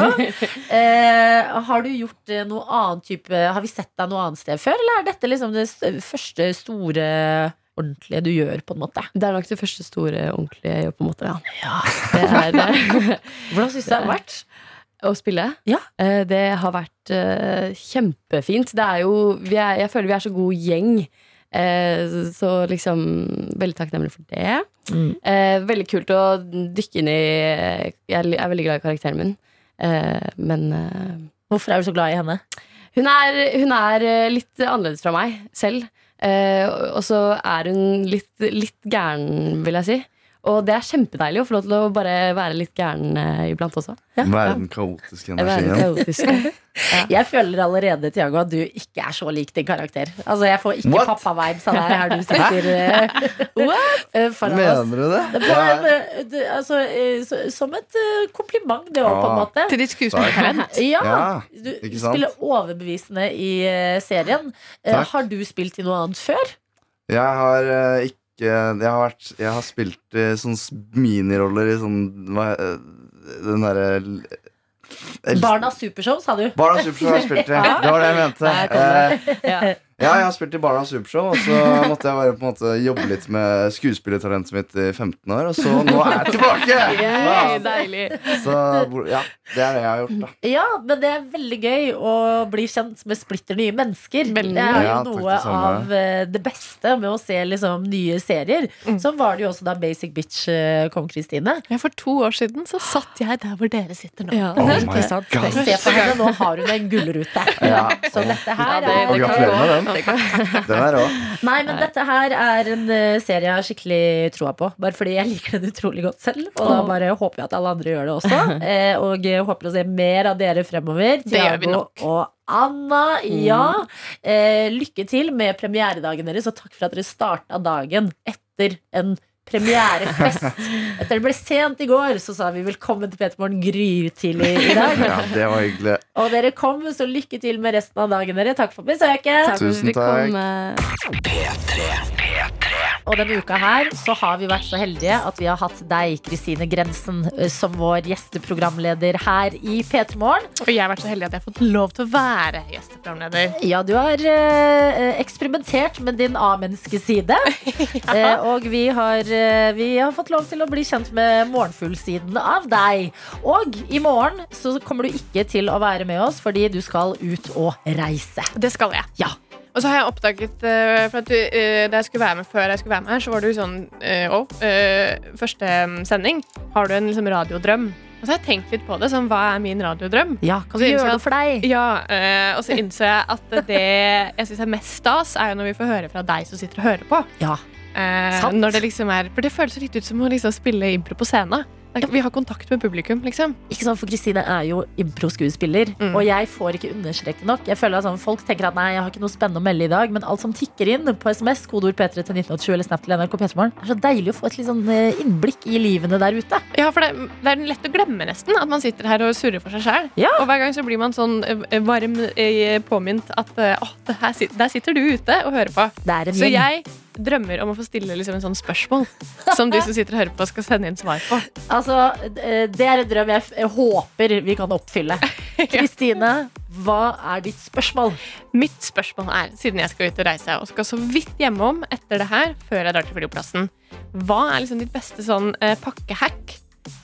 Uh, har du gjort noe annet type Har vi sett deg noe annet sted før, eller er dette liksom det første store ordentlige du gjør, på en måte?
Det er nok det første store ordentlige jeg gjør, på en måte. Ja. Det er
Hvordan syns du det har vært?
å spille.
Ja.
Eh, Det har vært eh, kjempefint. Det er jo vi er, Jeg føler vi er så god gjeng. Eh, Så liksom Veldig takknemlig for det.
Mm.
Veldig kult å dykke inn i Jeg er veldig glad i karakteren min. Men
Hvorfor er du så glad i henne?
hun er, hun er litt annerledes fra meg selv. Eh, og så er hun litt, litt gæren, vil jeg si. Og det er kjempedeilig å få lov til å bare være litt gæren eh, iblant også.
Være den kaotiske
Være
energien.
Ja.
Jeg føler allerede Tiago, at du ikke er så lik din karakter. Altså Jeg får ikke pappa-vibes av deg her du sitter uh, foran oss.
Mener du det?
Det en, eh, altså, uh, så- som et uh, kompliment, det òg, på en
Ah.
måte.
Til ditt skuespillertalent.
Ja,
Ja,
du spiller overbevisende i serien. Har du spilt i noe annet før?
Jeg har ikke jeg har, vært, jeg har spilt i sånne miniroller i sånn hva, eh, Den derre
Barnas Supershow, sa du.
Barnas Supershow har jeg spilt i. Det var det jeg mente.
Nei.
Eh, ja, jeg har spilt i Barnas Supershow, og så måtte jeg bare på en måte jobbe litt med skuespillertalentet mitt i 15 år, og så nå er jeg tilbake!
Yay, deilig.
Så ja, det er det jeg har gjort, da.
Ja, men det er veldig gøy å bli kjent med splitter nye mennesker.
Veldig.
Det er jo
Ja,
noe
det
av eh, det beste med å se liksom nye serier. Sånn var det jo også da Basic Bitch eh, kom, Kristine.
Ja, for to år siden så satt jeg der hvor dere sitter nå.
Ja.
Oh my God.
Se på henne, nå har hun en gullrute.
Ja.
Så dette her
Ja, det-
er
Og
det
den. Er rå.
Nei, men dette her er en eh, serie jeg har skikkelig troa på. Bare fordi jeg liker den utrolig godt selv. Og da bare håper jeg at alle andre gjør det også. Eh, og håper å se mer av dere fremover.
Det gjør vi nok.
og Anna. Ja. Eh, lykke til med premieredagen deres, og takk for at dere starta dagen etter en premierefest. Etter det ble sent i går, så sa vi velkommen til Peter Morgen grytidlig i dag.
Ja, det var hyggelig.
Og dere kom, så lykke til med resten av dagen dere. Takk for besøket.
Tusen takk.
kom, eh,
Og denne uka her så har vi vært så heldige at vi har hatt deg, Kristine Grensen, eh, som vår gjesteprogramleder her i P3 Morgen.
Og jeg har vært så heldig at jeg har fått lov til å være gjesteprogramleder.
Ja, du har eh, eksperimentert med din A-menneskeside. Eh, og vi har, eh, vi har fått lov til å bli kjent med morgenfuglsiden av deg. Og i morgen så kommer du ikke til å være med oss fordi du skal ut og reise.
Det skal jeg.
Ja.
Og så har jeg oppdaget uh, For at du, uh, Da jeg skulle være med før jeg skulle være med her, så var du sånn eh, Å, uh, første mm, sending. Har du en liksom radiodrøm? Og så har jeg tenkt litt på det. Sånn, hva er min radiodrøm?
Ja, kan
du
gjøre det for deg?
Ja, Og så innså jeg at det jeg syns er mest stas, er jo når vi får høre fra deg som sitter og hører på.
Ja. Sant.
når det liksom er For det føles litt ut som å liksom spille impro på scenen. Vi har kontakt med publikum, liksom.
Ikke sant, for Kristine er jo impro-skuespiller,
Mm.
og jeg får ikke understreket nok. Jeg føler at sånn, Folk tenker at nei, jeg har ikke noe spennende å melde i dag, men alt som tikker inn på SMS, kodeord P3 til 1987 eller Snap til NRK P3morgen, er så deilig å få et litt sånn eh, innblikk i livene der ute.
Ja, for det, det er lett å glemme nesten at man sitter her og surrer for seg sjæl.
Ja.
Og hver gang så blir man sånn eh, varm eh, påminnet at å, der sitter du ute og hører på. Så jeg drømmer om å få stille liksom en sånn spørsmål som de som sitter og hører på, skal sende inn svar på.
Altså, eh, det er en drøm jeg, håper vi kan oppfylle. Kristine, hva er ditt spørsmål?
Mitt spørsmål er, siden jeg skal ut og reise og skal så vidt hjemom etter det her, før jeg drar til flyplassen, hva er liksom ditt beste sånn eh, pakkehack?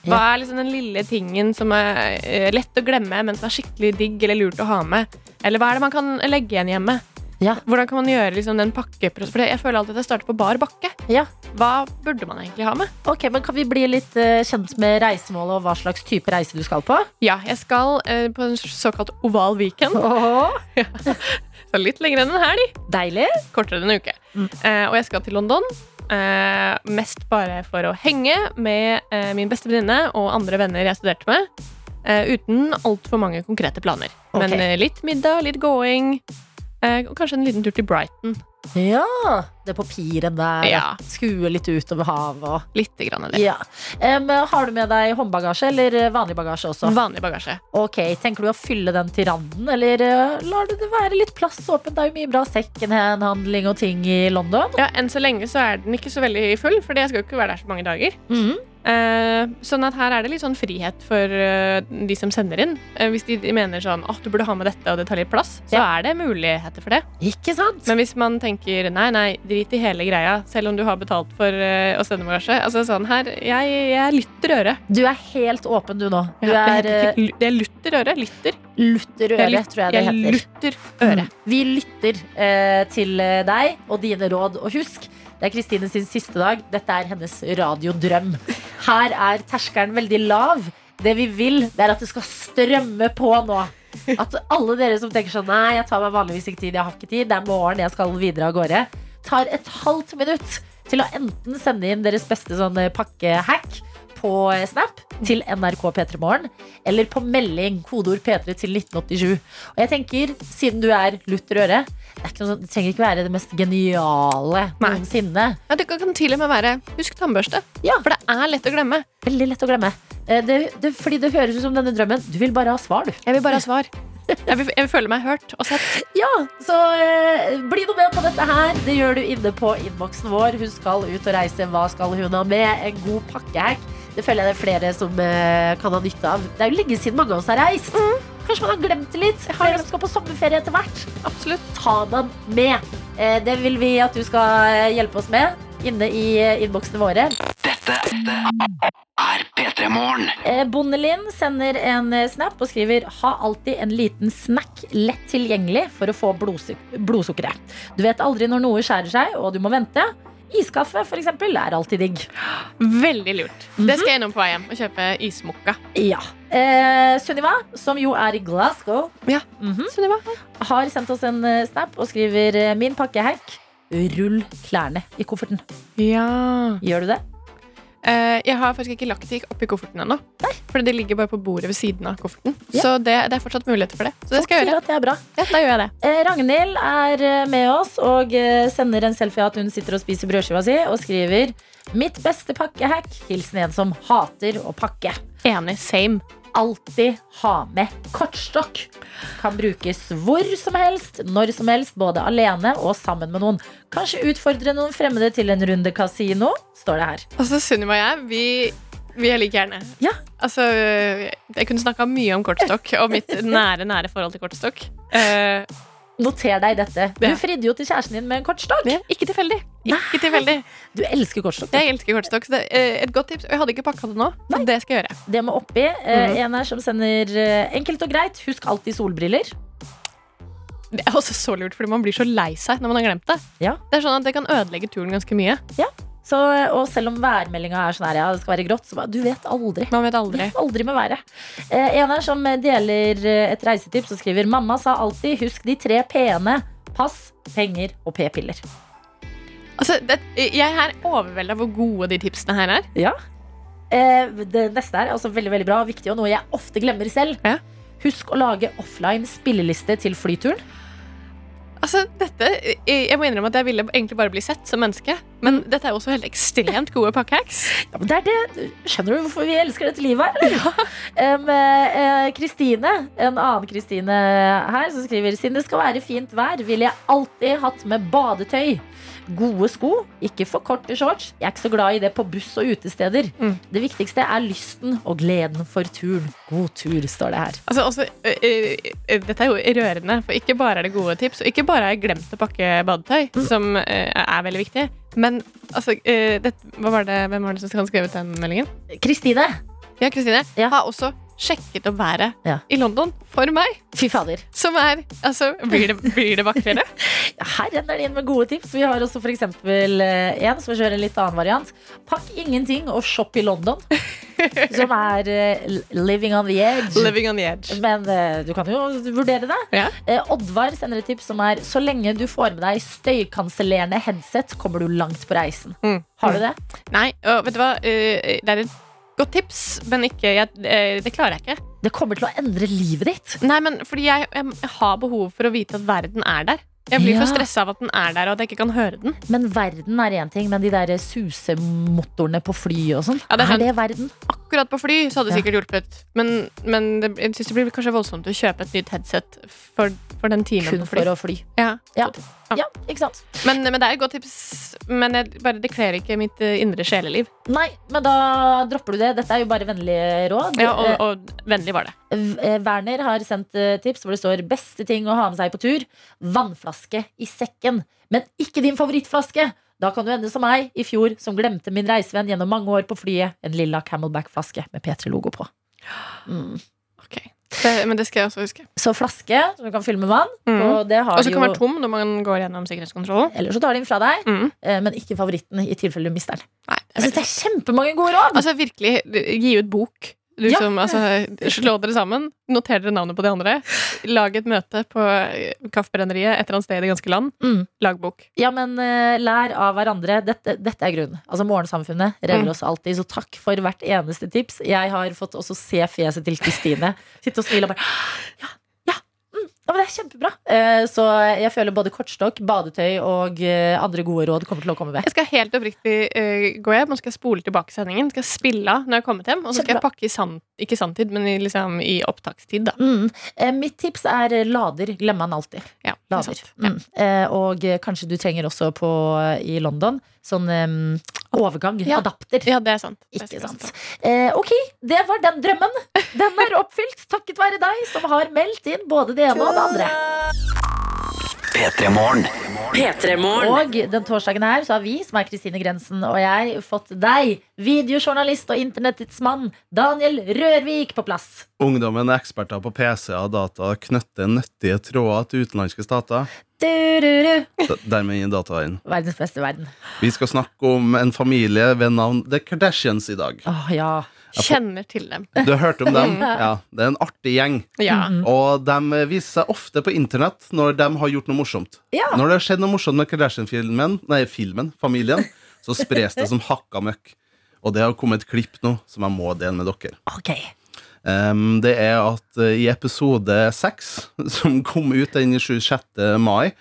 Hva er liksom den lille tingen som er eh, lett å glemme, men som er skikkelig digg eller lurt å ha med? Eller hva er det man kan legge igjen hjemme?
Ja.
Hvordan kan man gjøre liksom, den pakkeprosessen? For jeg føler alltid at jeg starter på bar bakke.
Ja.
Hva burde man egentlig ha med?
Ok, men Kan vi bli litt uh, kjent med reisemålet og hva slags type reise du skal på?
Ja, jeg skal uh, på en såkalt oval weekend. Så litt lenger enn en helg.
Deilig.
Kortere enn en uke.
Mm.
Uh, og jeg skal til London. Mest bare for å henge med min beste venninne og andre venner jeg studerte med. Uh, uten altfor mange konkrete planer.
Okay.
Men litt middag, litt gåing. Eh, og kanskje en liten tur til Brighton.
Ja, det på der.
Ja.
Skue litt utover havet og
Litt grann av det.
ja. Um, har du med deg håndbagasje eller eh, vanlig bagasje også?
Vanlig bagasje.
Ok, Tenker du å fylle den til randen, eller uh, lar du det være litt plass åpent? Det er jo mye bra secondhand-handling og ting i London.
Ja, Enn så lenge så er den ikke så veldig full, for jeg skal jo ikke være der så mange dager.
Mhm.
Eh, sånn at her er det litt sånn frihet for eh, de som sender inn. Eh, hvis de mener sånn at du burde ha med dette, og det tar litt plass, så er det muligheter for det.
Ikke sant?
Men hvis man tenker nei, nei, drit i hele greia, selv om du har betalt for eh, å sende bagasje Altså sånn her, jeg, jeg lytter øret.
Du er helt åpen, du nå. Du
Ja, det,
er eh,
ikke, det er lutter øret. Lytter.
lutter øre,
lyt-
tror jeg det
jeg
heter.
lutter øre.
Mm. Vi lytter eh, til eh, deg og dine råd. Og husk, det er Kristine sin siste dag. Dette er hennes radiodrøm. Her er terskelen veldig lav. Det vi vil, det er at det skal strømme på nå. At alle dere som tenker sånn Nei, jeg tar meg vanligvis ikke tid, jeg har ikke tid. Det er morgen, jeg skal videre av gårde. Tar et halvt minutt til å enten sende inn deres beste sånn eh, pakkehack på eh, Snap til NRK P3 Morgen, eller på melding, kodeord P3 til 1987. Og jeg tenker, siden du er lutter øre, sånn, det trenger ikke være det mest geniale
Nei.
noensinne.
Ja, det kan til og med være husk tannbørste.
Ja.
For det er lett å glemme.
Veldig lett å glemme. Eh, Det, det, fordi det høres ut som denne drømmen. Du vil bare ha svar, du.
Jeg vil bare ha svar. Jeg vil, jeg vil føle meg hørt og sett.
Ja, så eh, bli noe med på dette her. Det gjør du inne på innboksen vår. Hun skal ut og reise. Hva skal hun ha med? En god pakkehack. Det føler jeg det er flere som eh, kan ha nytte av. Det er jo lenge siden mange av oss har reist. Kanskje man har glemt det litt. Har som skal på sommerferie etter hvert.
Absolutt.
Ta den med. Eh, det vil vi at du skal eh, hjelpe oss med inne i eh, innboksene våre.
Dette er P3 Morgen.
Eh, Bondelin sender en snap og skriver Ha alltid en liten snack lett tilgjengelig for å få blodsuk blodsukkeret. Du vet aldri når noe skjærer seg, og du må vente. Iskaffe for eksempel, er alltid digg.
Veldig lurt. Det skal jeg innom på vei hjem og kjøpe ismokka.
Ja. Eh, Sunniva, som jo er i Glasgow,
Ja.
mhm,
Sunniva.
har sendt oss en eh, snap og skriver eh, Min pakkehack. Rull klærne i kofferten.
Ja.
Gjør du det?
Eh, jeg har faktisk ikke lagt de oppi kofferten ennå. For de ligger bare på bordet ved siden av kofferten.
Ja.
Så det, det er fortsatt muligheter for det. Så det skal jeg
sier
gjøre.
at det er bra.
Ja, da gjør jeg det.
Eh, Ragnhild er eh, med oss og eh, sender en selfie av at hun sitter og spiser brødskiva si og skriver Mitt beste pakkehack. Hilsen en som hater å pakke.
Enig. Same.
Alltid ha med kortstokk. Kan brukes hvor som helst, når som helst, både alene og sammen med noen. Kanskje utfordre noen fremmede til en runde kasino, står det her.
Altså, Sunniva og jeg, vi, vi er like gjerne.
Ja.
Altså, jeg kunne snakka mye om kortstokk og mitt nære, nære forhold til kortstokk. Eh,
Noter deg dette. Du fridde jo til kjæresten din med en kortstokk.
ikke tilfeldig. Ikke tilfeldig.
Du elsker kortstokk.
Jeg elsker kortstokk. Så det er et godt tips. Jeg hadde ikke pakka det nå, så det skal jeg gjøre.
Det må oppi. Eh,
Mhm.
En her som sender eh, enkelt og greit. Husk alltid solbriller.
Det er også så lurt, fordi man blir så lei seg når man har glemt det.
Ja.
Det er sånn at det kan ødelegge turen ganske mye.
Så, og selv om værmeldinga er sånn her, ja, det skal være grått, så bare, du vet aldri.
Man vet
Du
aldri.
vet aldri med været. Eh, en her som deler eh, et reisetips og skriver Mamma sa alltid husk de tre p-ene. Pass, penger og p-piller.
Altså, det, jeg er overvelda hvor gode de tipsene her er.
Eh, det neste er altså veldig veldig bra og viktig, og noe jeg ofte glemmer selv.
Ja.
Husk å lage offline spilleliste til flyturen.
Altså, dette, jeg må innrømme at jeg ville egentlig bare bli sett som menneske. Men dette er også helt ekstremt gode pakkehacks.
Ja, men det er det. Skjønner du hvorfor vi elsker dette livet her? eller? Em, um, Kristine, en annen Kristine her, som skriver Siden det skal være fint vær, ville jeg alltid hatt med badetøy. Gode sko, ikke for korte shorts. Jeg er ikke så glad i det på buss og utesteder.
Mm.
Det viktigste er lysten og gleden for turen. God tur, står det her.
Altså, også, ø, ø, ø, dette er jo rørende, for ikke bare er det gode tips, og ikke bare har jeg glemt å pakke badetøy, som ø, er veldig viktig, men altså, det, var det, hvem var det som skrev skrevet den meldingen?
Kristine,
Ja, Kristine.
Ja.
Har også sjekket opp været
Ja.
i London for meg.
Fy fader.
Som er Altså, blir det, blir det vakrere?
Her renner det inn med gode tips. Vi har også eksempel eh, en som kjører en litt annen variant. Pakk ingenting og shopp i London. Som er uh, living on the edge.
Living on the edge.
Men uh, du kan jo vurdere det.
Ja.
Uh, Oddvar sender et tips som er så lenge du får med deg støykansellerende headset, kommer du langt på reisen.
Mm.
Har du det?
Nei, og vet du hva? Det er et godt tips, men ikke, jeg, eh, det klarer jeg ikke.
Det kommer til å endre livet ditt.
Nei, men fordi jeg, jeg, jeg har behov for å vite at verden er der. Jeg blir
Ja.
for stressa av at den er der, og at jeg ikke kan høre den.
Men verden er én ting, men de der susemotorene på fly og sånn,
Ja, er
er det verden?
Akkurat på fly så hadde det sikkert hjulpet. Men, men det, jeg synes det blir kanskje voldsomt å kjøpe et nytt headset for, for den timen
Kun
på fly.
for å fly.
Ja.
Ja.
Ja.
ja, ikke sant?
Men, men det er et godt tips. Men jeg, bare det kler ikke mitt eh, indre sjeleliv.
Nei, men da dropper du det. Dette er jo bare vennlige råd.
Ja, og, og vennlig var det.
Eh, Werner har sendt eh, tips hvor det står 'beste ting å ha med seg på tur'. Vannflaske i sekken. Men ikke din favorittflaske! Da kan du ende som meg i fjor, som glemte min reisevenn gjennom mange år på flyet. En lilla Camelback-flaske med P3-logo på. Mm.
Ok. Det, men det skal jeg også huske.
Så flaske som du kan fylle med vann.
Mm.
Og det har
Og så kan
jo
være tom når man går gjennom sikkerhetskontrollen.
Eller så tar de den fra deg,
Mm.
eh, men ikke favoritten i tilfelle du mister den.
Nei,
Jeg
jeg
synes det er kjempemange gode råd!
Altså virkelig, gi ut bok. Du
Ja.
altså, slå dere sammen, noter dere navnet på de andre. Lag et møte på eh, Kaffebrenneriet et eller annet sted i det ganske land.
Mm.
Lag bok.
Ja, men uh, lær av hverandre. Dette, dette er grunnen. Altså Morgensamfunnet redder
Mm.
oss alltid, så takk for hvert eneste tips. Jeg har fått også se fjeset til Kristine. Sitte og smile og bare Ja, ja, men det er kjempebra. Eh, så jeg føler både kortstokk, badetøy og eh, andre gode råd kommer til å komme med.
Jeg skal helt oppriktig eh, gå hjem og skal spole tilbake sendingen. Skal spille av når jeg har kommet hjem. Og så skal jeg pakke i sand, ikke sanntid, men i, liksom, i opptakstid.
Mm. Mitt tips er lader. Glemmer han alltid.
Ja,
Lader.
Ja.
Mm. Eh, og kanskje du trenger også på, i London sånn um, overgang.
Ja.
Adapter.
ja, det er sant.
Ikke sant. Eh, ok, det var den drømmen. Den er oppfylt takket være deg som har meldt inn både det ene og det andre.
P3 Morgen.
P3morgen.
Og den torsdagen her så har vi, som er Kristine Grensen og jeg, fått deg, videojournalist og internettets mann, Daniel Rørvik, på plass.
Ungdommen er eksperter på PC og data knytter nyttige tråder til utenlandske stater. Dermed inn dataveien.
Verdens beste verden.
Vi skal snakke om en familie ved navn The Kardashians i dag.
Åh, ja.
Kjenner til dem.
Du har hørt om dem? Ja, Det er en artig gjeng.
Ja.
Og de viser seg ofte på internett når de har gjort noe morsomt.
Ja.
Når det har skjedd noe morsomt med Kardashian-filmen, nei, filmen, familien, så spres det som hakka møkk. Og det har kommet et klipp nå som jeg må dele med dere.
Okay.
Um, det er at eh, i episode 6, som kom ut den 26. mai,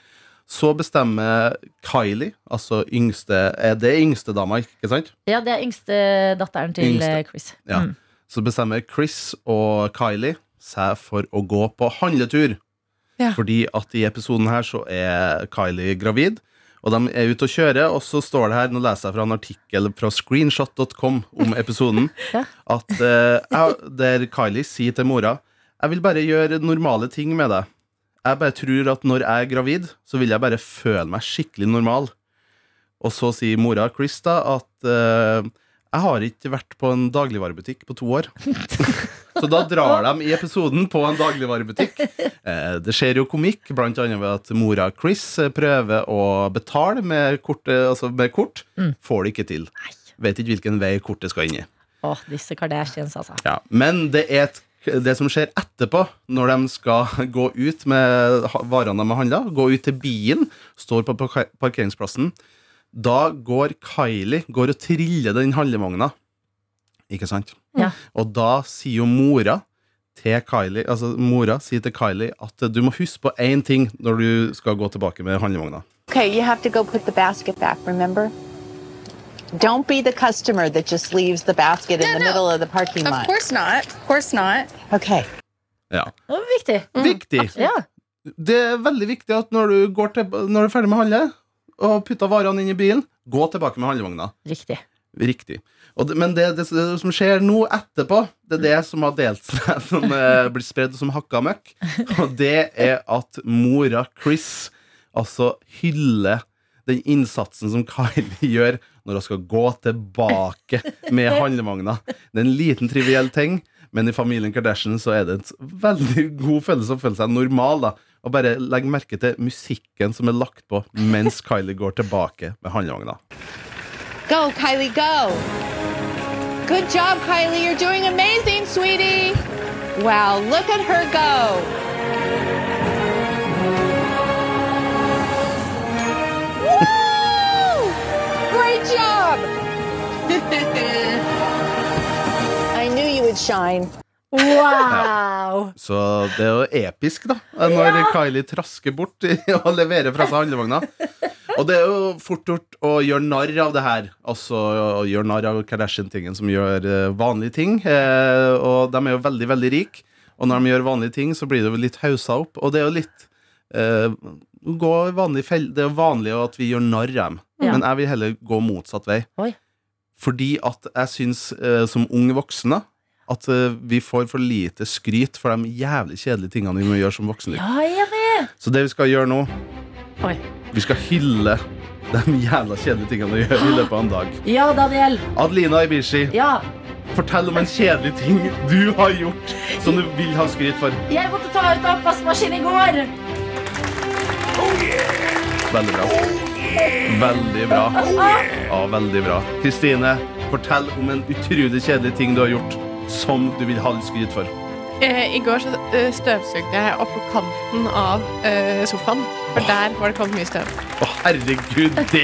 så bestemmer Kylie, altså yngste Er det yngste dama, ikke sant?
Ja, det er yngste datteren til
Yngste.
eh, Chris.
Ja.
Mm.
Så bestemmer Chris og Kylie seg for å gå på handletur.
Ja.
Fordi at i episoden her så er Kylie gravid, og de er ute og kjører, og så står det her, nå leser jeg fra en artikkel fra screenshot.com om episoden,
Ja.
at uh, der Kylie sier til mora Jeg vil bare gjøre normale ting med deg. Jeg bare tror at når jeg er gravid, så vil jeg bare føle meg skikkelig normal. Og så sier mora Chris da at uh, jeg har ikke vært på en dagligvarebutikk på to år. så da drar de i episoden på en dagligvarebutikk. Uh, det skjer jo komikk, blant annet ved at mora Chris eh, prøver å betale med, kortet, altså med kort.
Mm.
Får det ikke til. Vet ikke hvilken vei kortet skal inn i.
Åh, disse Kardashians, altså.
Ja, men det er et, det som skjer etterpå, når de skal gå ut med varene de har handla, gå ut til bilen, står på parkeringsplassen, da går Kylie går og triller den handlevogna. Ikke sant?
Ja.
Og da sier jo mora til Kylie Altså mora sier til Kylie at du må huske på én ting når du skal gå tilbake med handlevogna.
Okay, you have to go put the basket back, remember? Don't be the customer that just leaves the basket in the middle of the parking lot.
Of course not. Of course not.
Okay.
Ja.
Det var viktig.
Viktig!
Ja.
Det er veldig viktig at når du, går til, når du er ferdig med å handle, og putter varene inn i bilen, gå tilbake med handlevogna.
Riktig.
Riktig. Og det, men det, det, det som skjer nå etterpå, det er det som har delt seg, som eh, blir spredd som hakka møkk. Og det er at mora Chris altså hyller den innsatsen som Kylie gjør når hun skal gå tilbake med handlevogna. Det er en liten triviell ting, Men i familien Kardashian så er det en veldig god følelse å føle seg normal. da Og bare legg merke til musikken som er lagt på mens Kylie går tilbake med handlevogna.
Go, Kylie, go. Good job, Kylie. You're doing amazing, sweetie. Wow, look at her go. Shine.
Wow!
Så det er jo episk, da, når Kylie trasker bort og leverer fra seg handlevogna. Og det er jo fort gjort å gjøre narr av det her. Altså å gjøre narr av Kardashian-tingen som gjør eh, vanlige ting. Eh, og de er jo veldig, veldig rike. Og når de gjør vanlige ting, så blir det jo litt haussa opp. Og det er jo litt eh, gå vanlig fell Det er jo vanlig at vi gjør narr av dem.
Ja.
Men jeg vil heller gå motsatt vei.
Oi.
Fordi at jeg syns, eh, som ung voksen, da, at eh, vi får for lite skryt for de jævlig kjedelige tingene vi må gjøre som voksne.
Ja!
Så det vi skal gjøre nå
Oi.
Vi skal hylle de jævla kjedelige tingene vi gjør i løpet av en dag.
Ja, Daniel.
Adelina Ibishi,
Ja.
fortell om en kjedelig ting du har gjort som du vil ha skryt for.
Jeg måtte ta ut oppvaskmaskinen i går.
Veldig bra. Veldig bra. Ja, veldig bra. Kristine, fortell om en utrolig kjedelig ting du har gjort som du vil ha litt skryt for.
Eh, I går så eh, støvsugde jeg opp på kanten av eh, sofaen. For der var det kommet mye støv.
Å, herregud, det,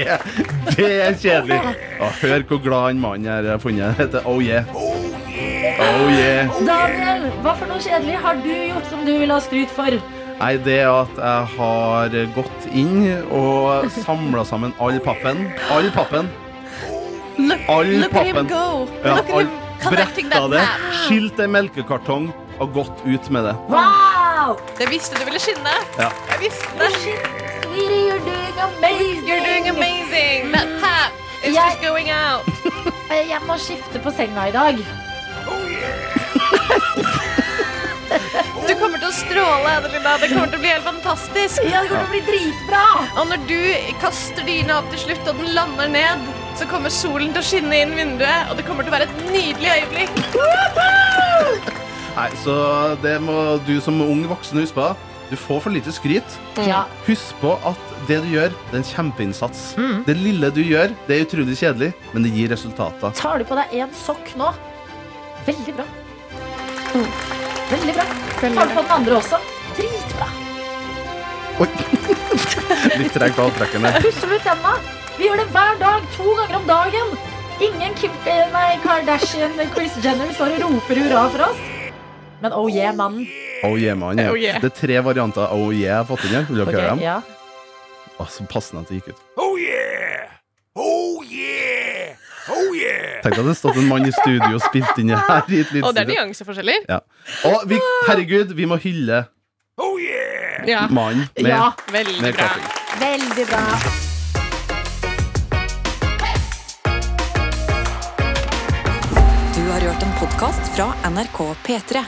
det er kjedelig. Oh, hør hvor glad han mannen jeg har funnet. Det heter Oh Yeah. Oh Yeah.
Daniel, hva for noe kjedelig har du gjort som du vil ha skryt for?
Nei, det er at jeg har gått inn og samla sammen all pappen. All pappen. All
Look at him
pappen.
go!
Ja,
Look at
all,
that
det, skilt en melkekartong og gått ut med det.
Wow!
Det visste du ville skinne.
Ja.
Jeg visste det.
Sweetie, you're doing amazing.
You're doing amazing. That pap is
Jeg-
just going out.
Jeg må skifte på senga i dag.
Du kommer til å stråle, Adelina. Det kommer til å bli helt fantastisk.
Ja, det kommer til å bli dritbra.
Og når du kaster dyna opp til slutt, og den lander ned, så kommer solen til å skinne inn vinduet, og det kommer til å være et nydelig øyeblikk.
Nei, så det må du som ung voksen huske på. Du får for lite skryt.
Ja.
Husk på at det du gjør, det er en kjempeinnsats.
Mm.
Det lille du gjør, det er utrolig kjedelig, men det gir resultater.
Tar du på deg én sokk nå? Veldig bra. Veldig bra. Tar du på den andre også?
Oi. Litt treg på avtrekkene.
Pusser du tenna? Vi gjør det hver dag, to ganger om dagen. Ingen Kim, nei, Kardashian Chris Jenner står og roper hurra for oss. Men oh yeah, mannen.
Oh yeah, man. Ja.
Oh yeah.
Det er tre varianter av oh yeah jeg har fått inn her. Vil dere høre dem?
ja.
Passende at det gikk ut.
Oh yeah! Oh yeah! Oh yeah!
Tenk at det stod stått en mann i studio og spilt inn det her i et
Og det er nyanseforskjeller.
Ja. Og vi, herregud, vi må hylle
Oh yeah!
Ja.
mann med,
Ja.
Veldig
med
bra.
klapping.
Veldig bra.
Du har hørt en podkast fra NRK P3.